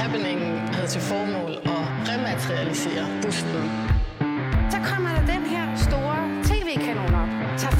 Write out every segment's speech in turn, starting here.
Happeningen havde til formål at rematerialisere busten. Så kommer der den her store tv-kanon op, tager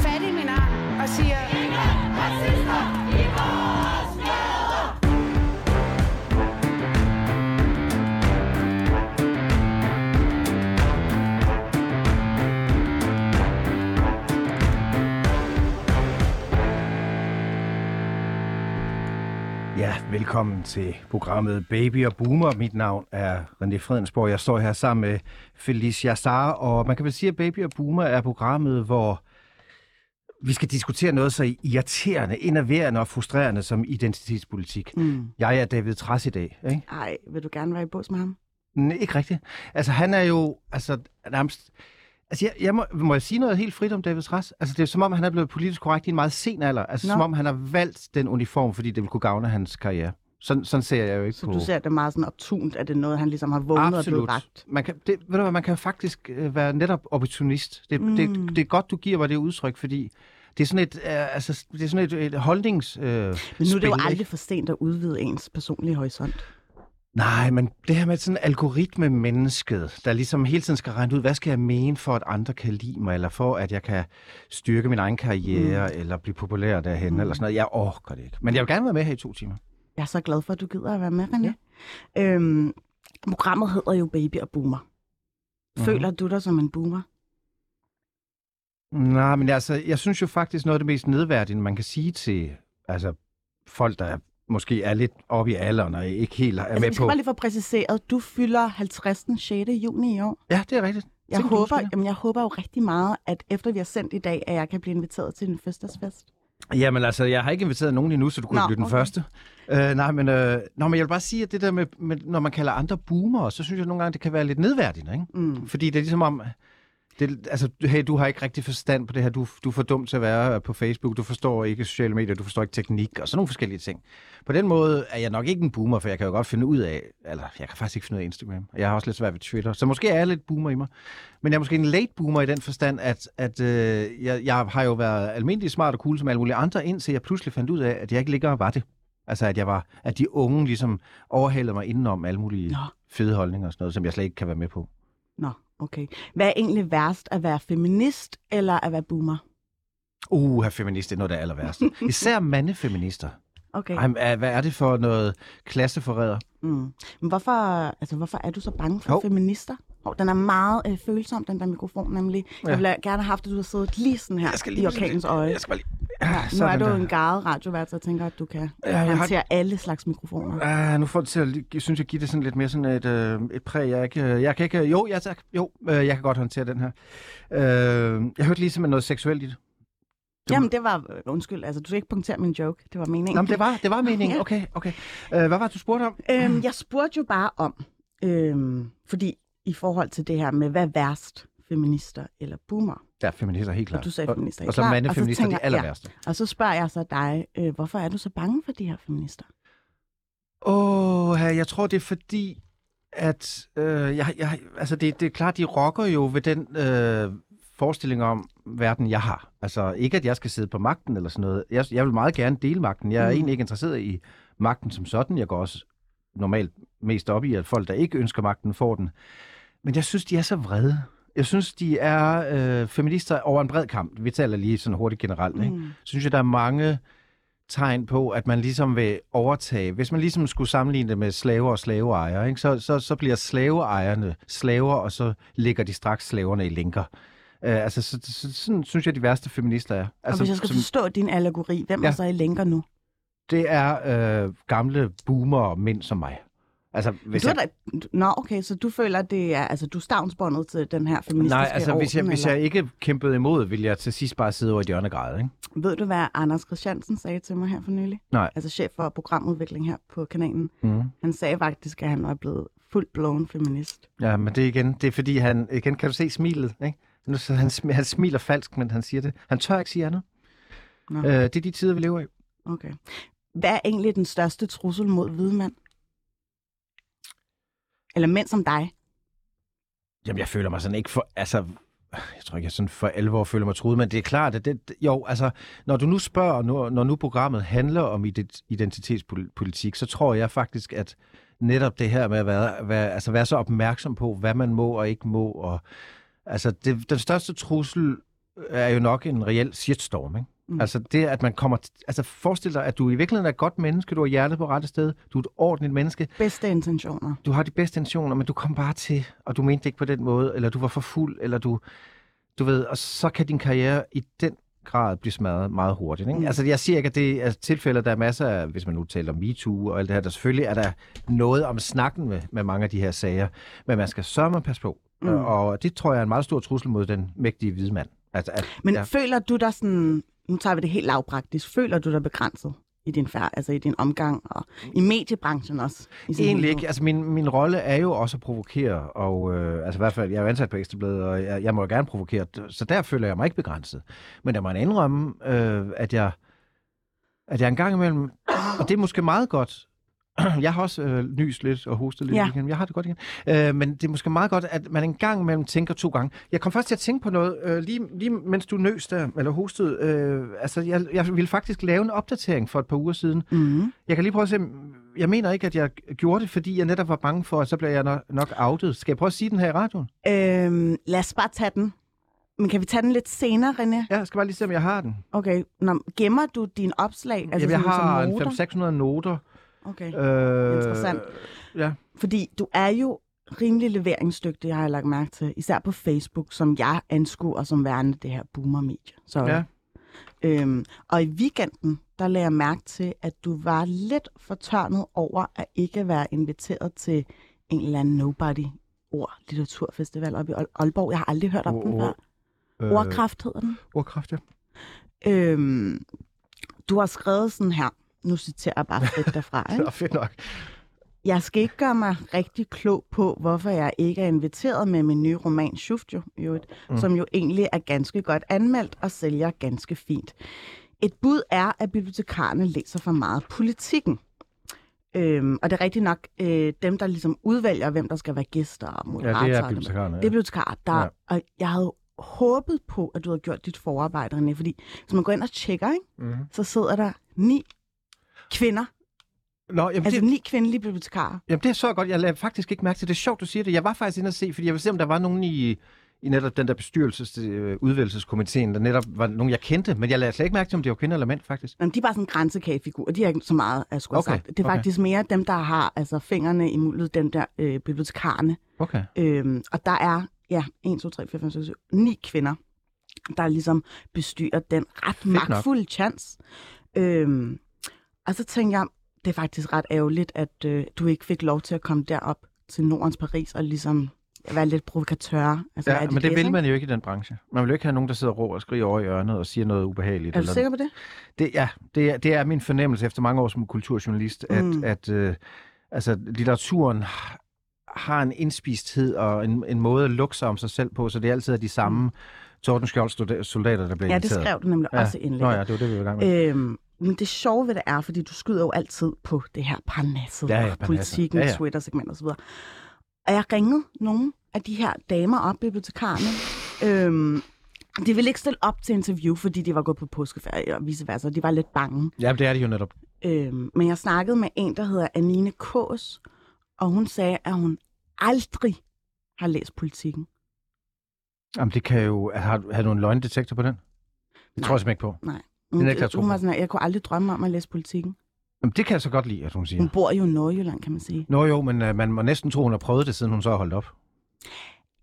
velkommen til programmet Baby og Boomer. Mit navn er René Fredensborg. Jeg står her sammen med Felicia Sar, og man kan vel sige, at Baby og Boomer er programmet, hvor vi skal diskutere noget så irriterende, enerverende og frustrerende som identitetspolitik. Mm. Jeg er David Træs i dag, ikke? Ej, vil du gerne være i bås med ham? Nej, ikke rigtigt. Altså, han er jo altså, nærmest... Altså, jeg, jeg må, må jeg sige noget helt frit om David Træs? Altså, det er som om, han er blevet politisk korrekt i en meget sen alder. Altså, Nå. som om han har valgt den uniform, fordi det vil kunne gavne hans karriere. Sådan, sådan ser jeg jo ikke Så på... du ser det meget sådan optunt, at det er noget, han ligesom har vågnet og blevet Absolut. ragt. Man kan, det, ved du hvad, man kan faktisk øh, være netop opportunist. Det, mm. det, det er godt, du giver mig det udtryk, fordi det er sådan et, øh, altså, det er sådan et, et holdnings øh, Men nu er det jo ikke? aldrig for sent at udvide ens personlige horisont. Nej, men det her med sådan en algoritme mennesket, der ligesom hele tiden skal regne ud, hvad skal jeg mene for, at andre kan lide mig, eller for, at jeg kan styrke min egen karriere, mm. eller blive populær derhen, mm. eller sådan noget. Jeg orker det ikke. Men jeg vil gerne være med her i to timer. Jeg er så glad for, at du gider at være med, René. Ja. Øhm, programmet hedder jo Baby og Boomer. Mhm. Føler du dig som en boomer? Nej, men altså, jeg synes jo faktisk, noget af det mest nedværdige, man kan sige til altså, folk, der måske er lidt oppe i alderen og ikke helt er Altså, med vi skal på... bare lige få præciseret, du fylder 50. 6. juni i år. Ja, det er rigtigt. Jeg Tænk, håber, jamen, jeg håber jo rigtig meget, at efter vi har sendt i dag, at jeg kan blive inviteret til en fødselsdagsfest. Jamen altså, jeg har ikke inviteret nogen endnu, så du kunne Nå, blive den okay. første. Uh, nej, men, uh, nå, men jeg vil bare sige, at det der med, med, når man kalder andre boomer, så synes jeg nogle gange, det kan være lidt nedværdigende, ikke? Mm. Fordi det er ligesom om, det, altså, hey, du har ikke rigtig forstand på det her, du, du er for dum til at være på Facebook, du forstår ikke sociale medier, du forstår ikke teknik, og sådan nogle forskellige ting. På den måde er jeg nok ikke en boomer, for jeg kan jo godt finde ud af, eller jeg kan faktisk ikke finde ud af Instagram, og jeg har også lidt svært ved Twitter, så måske er jeg lidt boomer i mig. Men jeg er måske en late boomer i den forstand, at, at øh, jeg, jeg har jo været almindelig smart og cool som alle mulige andre, indtil jeg pludselig fandt ud af, at jeg ikke længere var det. Altså, at, jeg var, at de unge ligesom overhalede mig indenom alle mulige Nå. fede holdninger og sådan noget, som jeg slet ikke kan være med på. Nå, okay. Hvad er egentlig værst, at være feminist eller at være boomer? Uh, feminist, det er noget, der er aller værste. Især mandefeminister. Okay. Ej, hvad er det for noget klasseforræder? Mm. Men hvorfor, altså, hvorfor er du så bange for Hov. feminister? Oh, den er meget øh, følsom, den der mikrofon, nemlig. Ja. Ja. Jeg ville gerne have haft, at du havde siddet lige sådan her i orkanens øje. Jeg skal bare lige... Ja, nu sådan er du der. en garet radiovært, så jeg tænker, at du kan Ja, jeg har- håndtere alle slags mikrofoner. Ah, nu får det til at, jeg synes jeg, giver det sådan lidt mere sådan et, øh, et præg. Jeg, ikke, jeg kan ikke... Jo, ja tak. Jo, øh, jeg kan godt håndtere den her. Øh, jeg hørte lige simpelthen noget seksuelt i det. Du- Jamen, det var... Undskyld, altså, du skal ikke punktere min joke. Det var meningen. Nå, men det var, det var meningen. Ja. Okay, okay. Øh, hvad var det, du spurgte om? Øhm, jeg spurgte jo bare om, øhm, fordi i forhold til det her med, hvad er værst, feminister eller boomer? Ja, feminister, helt klart. Og du sagde feminister, Og, og så mandefeminister, det er aller ja. værste. Og så spørger jeg så dig, øh, hvorfor er du så bange for de her feminister? Åh, oh, jeg tror, det er fordi, at øh, jeg, jeg, altså det, det er klart, de rokker jo ved den øh, forestilling om verden, jeg har. Altså ikke, at jeg skal sidde på magten eller sådan noget. Jeg, jeg vil meget gerne dele magten. Jeg er mm. egentlig ikke interesseret i magten som sådan. Jeg går også normalt mest op i, at folk, der ikke ønsker magten, får den. Men jeg synes, de er så vrede. Jeg synes, de er øh, feminister over en bred kamp. Vi taler lige sådan hurtigt generelt. Ikke? Mm. Så synes jeg, der er mange tegn på, at man ligesom vil overtage. Hvis man ligesom skulle sammenligne det med slaver og slaveejere, ikke? Så, så, så bliver slaveejerne slaver, og så ligger de straks slaverne i linker. Uh, altså, så, så, sådan synes jeg, de værste feminister er. Og Altså, hvis jeg skal som, forstå din allegori, hvem Ja. er så i lænker nu? det er øh, gamle boomer mænd som mig. Altså, hvis du er jeg, da... Nå, okay, så du føler, at det er, altså, du er stavnsbåndet til den her feministiske nej, altså, hvis jeg, orden, hvis eller? jeg ikke kæmpede imod, ville jeg til sidst bare sidde over et hjørnegræd, ikke? Ved du, hvad Anders Christiansen sagde til mig her for nylig? Nej. Altså chef for programudvikling her på kanalen. Mm. Han sagde faktisk, at han var blevet fuldt blown feminist. Ja, men det er igen, det er fordi han, igen kan du se smilet, ikke? Nu, så han, han smiler falsk, men han siger det. Han tør ikke sige andet. Nå. Øh, det er de tider, vi lever i. Okay. Hvad er egentlig den største trussel mod hvide mænd? Eller mænd som dig? Jamen, jeg føler mig sådan ikke for... Altså, jeg tror ikke, jeg sådan for alvor føler mig truet, men det er klart, at det, jo, altså, når du nu spørger, når, når nu programmet handler om identitetspolitik, så tror jeg faktisk, at netop det her med at være, være, altså være så opmærksom på, hvad man må og ikke må, og altså, det, den største trussel er jo nok en reel shitstorm, ikke? Mm. Altså det, at man kommer... T- altså forestil dig, at du i virkeligheden er et godt menneske, du har hjertet på rette sted, du er et ordentligt menneske. Bedste intentioner. Du har de bedste intentioner, men du kom bare til, og du mente det ikke på den måde, eller du var for fuld, eller du... Du ved, og så kan din karriere i den grad blive smadret meget hurtigt. Ikke? Mm. Altså, jeg siger ikke, at det er tilfælde, der er masser af, hvis man nu taler om MeToo og alt det her, der selvfølgelig er der noget om snakken med, med mange af de her sager, men man skal sørge passe på. Mm. Og det tror jeg er en meget stor trussel mod den mægtige hvide mand. At, at, men ja. føler du dig sådan, nu tager vi det helt lavpraktisk, føler du dig begrænset i din færd, altså i din omgang og i mediebranchen også? I Egentlig ikke. Altså min, min rolle er jo også at provokere, og øh, altså i hvert fald, jeg er jo ansat på Ekstrabladet, og jeg, jeg må jo gerne provokere, så der føler jeg mig ikke begrænset. Men der må jeg indrømme, øh, at jeg at jeg engang imellem, og det er måske meget godt, jeg har også øh, nys lidt og hostet lidt ja. igen. Jeg har det godt igen. Øh, men det er måske meget godt, at man en gang imellem tænker to gange. Jeg kom først til at tænke på noget, øh, lige, lige mens du nøs der, eller hostede. Øh, altså, jeg, jeg ville faktisk lave en opdatering for et par uger siden. Mm. Jeg kan lige prøve at se, jeg mener ikke, at jeg gjorde det, fordi jeg netop var bange for, at så bliver jeg nok, nok outet. Skal jeg prøve at sige den her i radioen? Øhm, lad os bare tage den. Men kan vi tage den lidt senere, René? Ja, jeg skal bare lige se, om jeg har den. Okay. Nå, gemmer du din opslag? Altså Jamen, jeg har 500-600 noter. Okay, øh, interessant. Ja. Fordi du er jo rimelig leveringsdygtig, har jeg lagt mærke til. Især på Facebook, som jeg anskuer som værende det her boomer-medie. Så, ja. øhm, og i weekenden, der lagde jeg mærke til, at du var lidt fortørnet over at ikke være inviteret til en eller anden nobody ord litteraturfestival oppe i Aalborg. Jeg har aldrig hørt om oh, den før. Øh, Ordkraft hedder den. Ordkraft, ja. Øhm, du har skrevet sådan her nu citerer jeg bare frit derfra. Ikke? Så fedt nok. Jeg skal ikke gøre mig rigtig klog på, hvorfor jeg ikke er inviteret med min nye roman Schuft, jo, jo mm. som jo egentlig er ganske godt anmeldt og sælger ganske fint. Et bud er, at bibliotekarerne læser for meget politikken. Øhm, og det er rigtigt nok øh, dem, der ligesom udvælger, hvem der skal være gæster og moderatorer. Ja, det er bibliotekarerne. Ja. Det er bibliotekarer. Der, ja. Og jeg havde håbet på, at du havde gjort dit forarbejde, fordi hvis man går ind og tjekker, ikke, mm. så sidder der ni kvinder. Nå, jamen, altså det... ni kvindelige bibliotekarer. Jamen, det er så godt. Jeg lader faktisk ikke mærke til det. Det er sjovt, du siger det. Jeg var faktisk inde og se, fordi jeg vil se, om der var nogen i, i netop den der bestyrelses, øh, udvælgelseskomiteen, der netop var nogen, jeg kendte, men jeg lader slet ikke mærke til, om det var kvinder eller mænd, faktisk. Jamen, de er bare sådan en grænsekagefigur, de er ikke så meget, at skulle okay. sagt. Det er okay. faktisk mere dem, der har altså, fingrene i muldet, dem der øh, bibliotekarerne. Okay. Øhm, og der er, ja, 1, 2, 3, 4, 5, 6, 7, 9 kvinder, der ligesom bestyrer den ret Fedt magtfulde nok. chance. Øhm, og så tænkte jeg, det er faktisk ret ærgerligt, at øh, du ikke fik lov til at komme derop til Nordens Paris og ligesom være lidt provokatør. Altså, ja, men det vil man jo ikke i den branche. Man vil jo ikke have nogen, der sidder og råber og skriger over i hjørnet og siger noget ubehageligt. Er du eller... sikker på det? det ja, det er, det er min fornemmelse efter mange år som kulturjournalist, at, mm. at øh, altså, litteraturen har en indspisthed og en, en måde at lukke sig om sig selv på, så det altid er de samme mm. Tordenskjold soldater, der bliver Ja, det skrev du nemlig ja. også indlægget. Nå ja, det var det, vi var i gang med. Øhm, men det sjove ved det er, fordi du skyder jo altid på det her parnasset, ja, ja, politikken, ja, ja. Twitter-segment osv. Og jeg ringede nogle af de her damer op, bibliotekarerne. øhm, de ville ikke stille op til interview, fordi de var gået på påskeferie og vice versa. De var lidt bange. Ja, det er de jo netop. Øhm, men jeg snakkede med en, der hedder Anine Kås, og hun sagde, at hun aldrig har læst politikken. Jamen, det kan jo... Har, har du en løgndetektor på den? Det Nej. tror jeg simpelthen ikke på. Nej. Hun, det, hun var sådan, jeg kunne aldrig drømme om at læse politikken. Jamen, det kan jeg så godt lide, at hun siger. Hun bor jo i Nordjylland, kan man sige. Nå jo, men uh, man må næsten tro, hun har prøvet det, siden hun så har holdt op.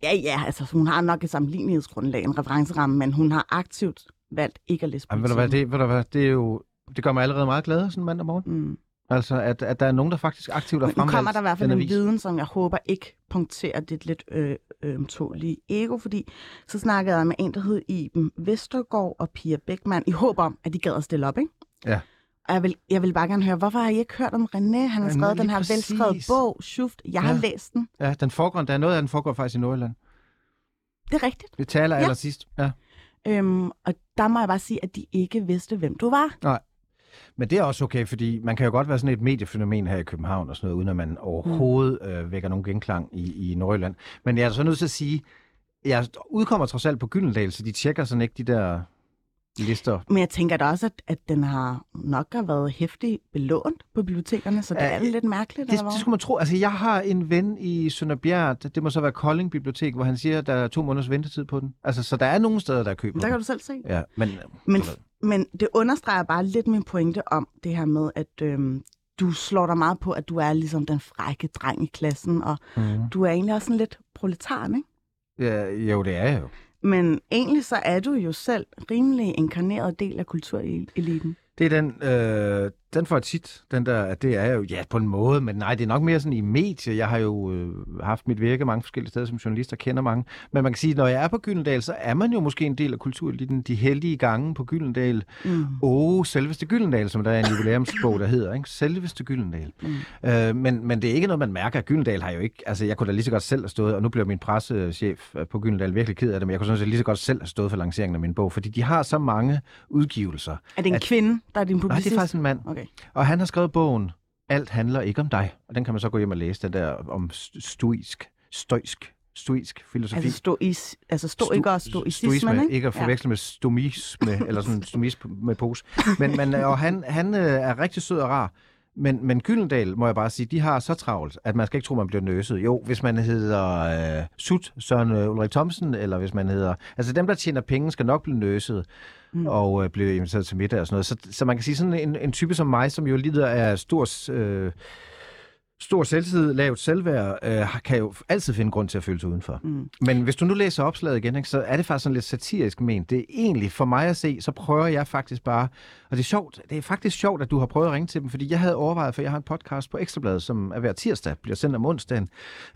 Ja, ja, altså hun har nok et sammenlignelighedsgrundlag, en referenceramme, men hun har aktivt valgt ikke at læse politikken. Jamen, ved du hvad, det, ved du hvad, det er jo, det gør mig allerede meget glad sådan mandag morgen. Mm. Altså, at, at der er nogen, der faktisk aktivt har fremvalgt Nu kommer der i hvert fald en avis. viden, som jeg håber ikke punkterer dit lidt øh, øh, tålige ego, fordi så snakkede jeg med en, der hed Iben Vestergaard og Pia Beckmann, i håb om, at de gad at stille op, ikke? Ja. Og jeg vil, jeg vil bare gerne høre, hvorfor har I ikke hørt om René? Han har skrevet den her præcis. velskrevet bog, Schuft. Jeg ja. har læst den. Ja, den foregår, der er noget af den foregår faktisk i Nordjylland. Det er rigtigt. Vi taler ja. allersidst, ja. Øhm, og der må jeg bare sige, at de ikke vidste, hvem du var. Nej. Men det er også okay, fordi man kan jo godt være sådan et mediefænomen her i København og sådan noget, uden at man overhovedet mm. øh, vækker nogen genklang i, i Nordjylland. Men jeg er så nødt til at sige, jeg udkommer trods alt på Gyldendal, så de tjekker sådan ikke de der lister. Men jeg tænker da også, at, at den har nok har været hæftigt belånt på bibliotekerne, så det Ja, er lidt mærkeligt. Det, det skulle man tro. Altså, jeg har en ven i Sønderbjerg, det må så være Kolding Bibliotek, hvor han siger, at der er to måneders ventetid på den. Altså, så der er nogle steder, der er køber Der kan du selv se. Ja, men, Men, men det understreger bare lidt min pointe om det her med, at øhm, du slår dig meget på, at du er ligesom den frække dreng i klassen, og mm. du er egentlig også sådan lidt proletar, ikke? ja, jo, det er jeg jo. Men egentlig så er du jo selv rimelig inkarneret del af kultureliten. Det er den, øh, den får tit, den der, at det er jo, ja, på en måde, men nej, det er nok mere sådan i medier. Jeg har jo øh, haft mit virke mange forskellige steder som journalist og kender mange. Men man kan sige, at når jeg er på Gyldendal, så er man jo måske en del af kultureliten. De heldige gange på Gyldendal. Mm. Åh, oh, selveste Gyldendal, som der er en jubilæumsbog, der hedder, ikke? Selveste Gyldendal. Mm. Øh, men, men det er ikke noget, man mærker. Gyldendal har jo ikke... Altså, jeg kunne da lige så godt selv have stået, og nu bliver min pressechef øh, på Gyldendal virkelig ked af det, men jeg kunne sådan set lige så godt selv have stået for lanceringen af min bog, fordi de har så mange udgivelser. Er det en At- kvinde, der er din Nej, publicist? det er faktisk en mand. Okay. Og han har skrevet bogen Alt handler ikke om dig. Og den kan man så gå hjem og læse, den der om st- stoisk, stoisk, stoisk filosofi. Altså, stois, altså stoiker og stoicismen, stoisme, ikke? ikke at forveksle med stomisme, eller sådan stomis med pose. Men, men, og han, han øh, er rigtig sød og rar. Men, men Gyldendal, må jeg bare sige, de har så travlt, at man skal ikke tro, man bliver nøset. Jo, hvis man hedder øh, Sut, Søren øh, Ulrik Thomsen, eller hvis man hedder... Altså dem, der tjener penge, skal nok blive nøset mm. og øh, blive inviteret til middag og sådan noget. Så, så man kan sige, sådan en, en type som mig, som jo lider af stor... Øh, stor selvtid, lavt selvværd, øh, kan jo altid finde grund til at føle sig udenfor. Mm. Men hvis du nu læser opslaget igen, ikke, så er det faktisk sådan lidt satirisk ment. Det er egentlig, for mig at se, så prøver jeg faktisk bare, og det er sjovt, det er faktisk sjovt, at du har prøvet at ringe til dem, fordi jeg havde overvejet, for jeg har en podcast på Ekstrabladet, som er hver tirsdag, bliver sendt om onsdagen,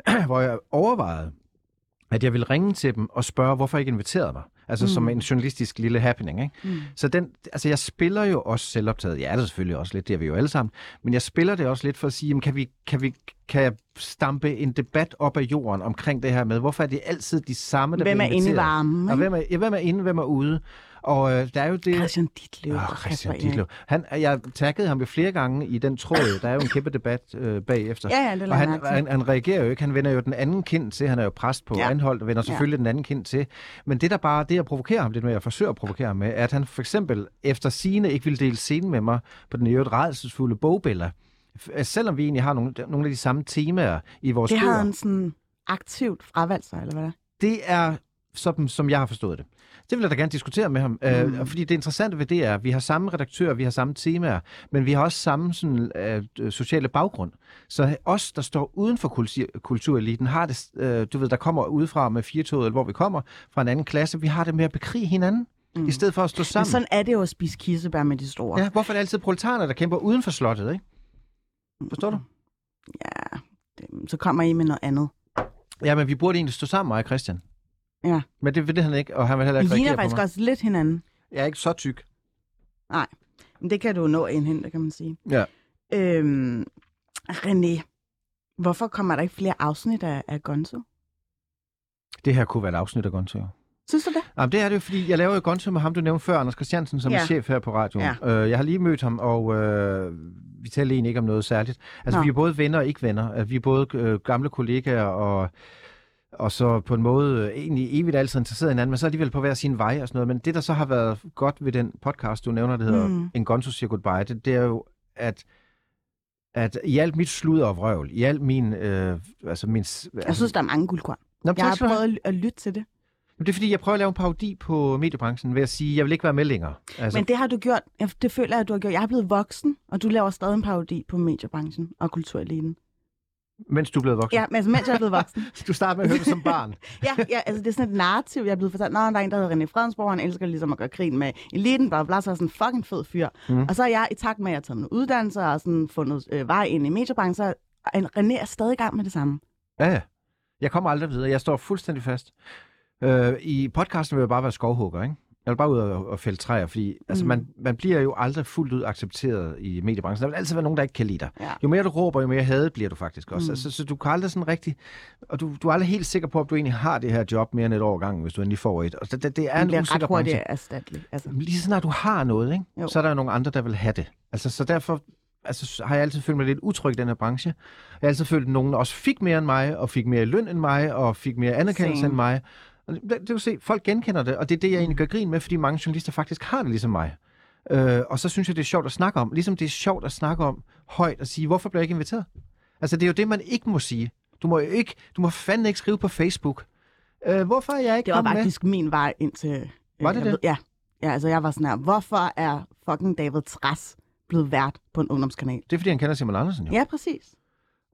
hvor jeg overvejede, at jeg ville ringe til dem og spørge, hvorfor jeg ikke inviterede mig. Altså mm. som en journalistisk lille happening. Ikke? Mm. Så den, altså jeg spiller jo også selvoptaget. Ja, det er selvfølgelig også lidt, det er vi jo alle sammen. Men jeg spiller det også lidt for at sige, jamen, kan, vi, kan, vi, kan jeg stampe en debat op af jorden omkring det her med, hvorfor er det altid de samme, der Hvem er bliver inde inviteret? Og hvem er, ja, hvem er inde, hvem er ude? Og øh, der er jo det... Christian Ditlev og Christian Ditlev. Han, jeg taggede ham jo flere gange i den tråd. Der er jo en kæmpe debat øh, bagefter. Ja, ja, det og han, han, han reagerer jo ikke. Han vender jo den anden kind til. Han er jo præst på Ja. Anholdt og vender selvfølgelig ja. den anden kind til. Men det der bare, det jeg provokerer ham lidt med, jeg forsøger at provokere ham med, er, at han for eksempel efter sine ikke vil dele scenen med mig på den i øvrigt rædselsfulde bogbilla. F- Selvom vi egentlig har nogle, nogle af de samme temaer i vores Det bøger. har han sådan aktivt fravalgt sig, eller hvad? Det er sådan, som jeg har forstået det. Det vil jeg da gerne diskutere med ham, mm. øh, fordi det interessante ved det er, at vi har samme redaktør, vi har samme temaer, men vi har også samme sådan, øh, sociale baggrund. Så os, der står uden for kultur, kultureliten, har det, øh, du ved, der kommer udefra med firetoget, eller hvor vi kommer, fra en anden klasse, vi har det med at bekrige hinanden, mm. i stedet for at stå Men sammen. sådan er det jo at spise kirsebær med de store. Ja, hvorfor er det altid proletarerne, der kæmper uden for slottet, ikke? Forstår du? ja det, så kommer I med noget andet. Ja, men vi burde egentlig stå sammen, mig og Christian. Ja. Men det vil det han ikke, og han vil heller I ikke ligner reagere på faktisk også lidt hinanden. Jeg er ikke så tyk. Men det kan du nå indhente, kan man sige. Ja. Øhm, René, hvorfor kommer der ikke flere afsnit af, af Gonzo? Det her kunne være et afsnit af Gonzo. Synes du det? Jamen, det er det jo, fordi jeg laver jo Gonzo med ham, du nævnte før, Anders Christiansen, som Ja. er chef her på radioen. Ja. Øh, jeg har lige mødt ham, og øh, vi taler egentlig ikke om noget særligt. Altså, Nå. vi er både venner og ikke venner. Altså, vi er både øh, gamle kollegaer og og så på en måde øh, egentlig evigt altid interesseret i hinanden, men så alligevel på hver sin vej og sådan noget. Men det, der så har været godt ved den podcast, du nævner, det hedder Mm. mm. En Gonzo siger goodbye, det, det er jo, at at i alt mit sludder og vrøvl, i alt min... Øh, altså min Jeg synes, der er mange guldkorn. Nå, Jeg har prøvet at, lytte til det. Men det er fordi, jeg prøver at lave en parodi på mediebranchen ved at sige, at jeg vil ikke være med længere. Altså, Men det har du gjort, det føler jeg, at du har gjort. Jeg er blevet voksen, og du laver stadig en parodi på mediebranchen og kultureliten. Mens du blevet voksen. Ja, men altså, mens jeg er blevet voksen. Du starter med at høre det som barn. ja, ja, altså det er sådan et narrativ, jeg er blevet fortalt. Nå, der er en, der hedder René Fredensborg, han elsker ligesom at gøre grin med eliten, bla, bla, så er sådan en fucking fed fyr. Mm. Og så er jeg i takt med, at jeg har taget nogle uddannelser og sådan fundet øh, vej ind i mediebranchen, så er René er stadig i gang med det samme. Ja, ja. Jeg kommer aldrig videre. Jeg står fuldstændig fast. Øh, I podcasten vil jeg bare være skovhugger, ikke? Jeg vil bare ud og, og fælde træer, fordi altså, Mm. man, man bliver jo aldrig fuldt ud accepteret i mediebranchen. Der vil altid være nogen, der ikke kan lide dig. Ja. Jo mere du råber, jo mere hadet bliver du faktisk også. Mm. Mm. Altså, så du kan aldrig sådan rigtig... Og du, du er aldrig helt sikker på, at du egentlig har det her job mere end et år gang, hvis du endelig får et. Og det, det, det er Han en usikker ret hurtigt branche. erstattelig. Altså. Lige så snart du har noget, ikke? Jo. så er der jo nogle andre, der vil have det. Altså, så derfor altså, har jeg altid følt mig lidt utryg i den her branche. Jeg har altid følt, at nogen også fik mere end mig, og fik mere løn end mig, og fik mere anerkendelse Same. end mig. Det, det vil se, folk genkender det, og det er det, jeg egentlig gør grin med, fordi mange journalister faktisk har det ligesom mig. Øh, og så synes jeg, det er sjovt at snakke om. Ligesom det er sjovt at snakke om højt og sige, hvorfor bliver jeg ikke inviteret? Altså, det er jo det, man ikke må sige. Du må jo ikke, du må fandme ikke skrive på Facebook. Øh, hvorfor er jeg ikke Det var kommet med? faktisk min vej ind til... øh, Var det det? Ved, ja. ja, altså jeg var sådan her, hvorfor er fucking David Træs blevet vært på en ungdomskanal? Det er, fordi han kender Simon Andersen, jo. Ja, præcis.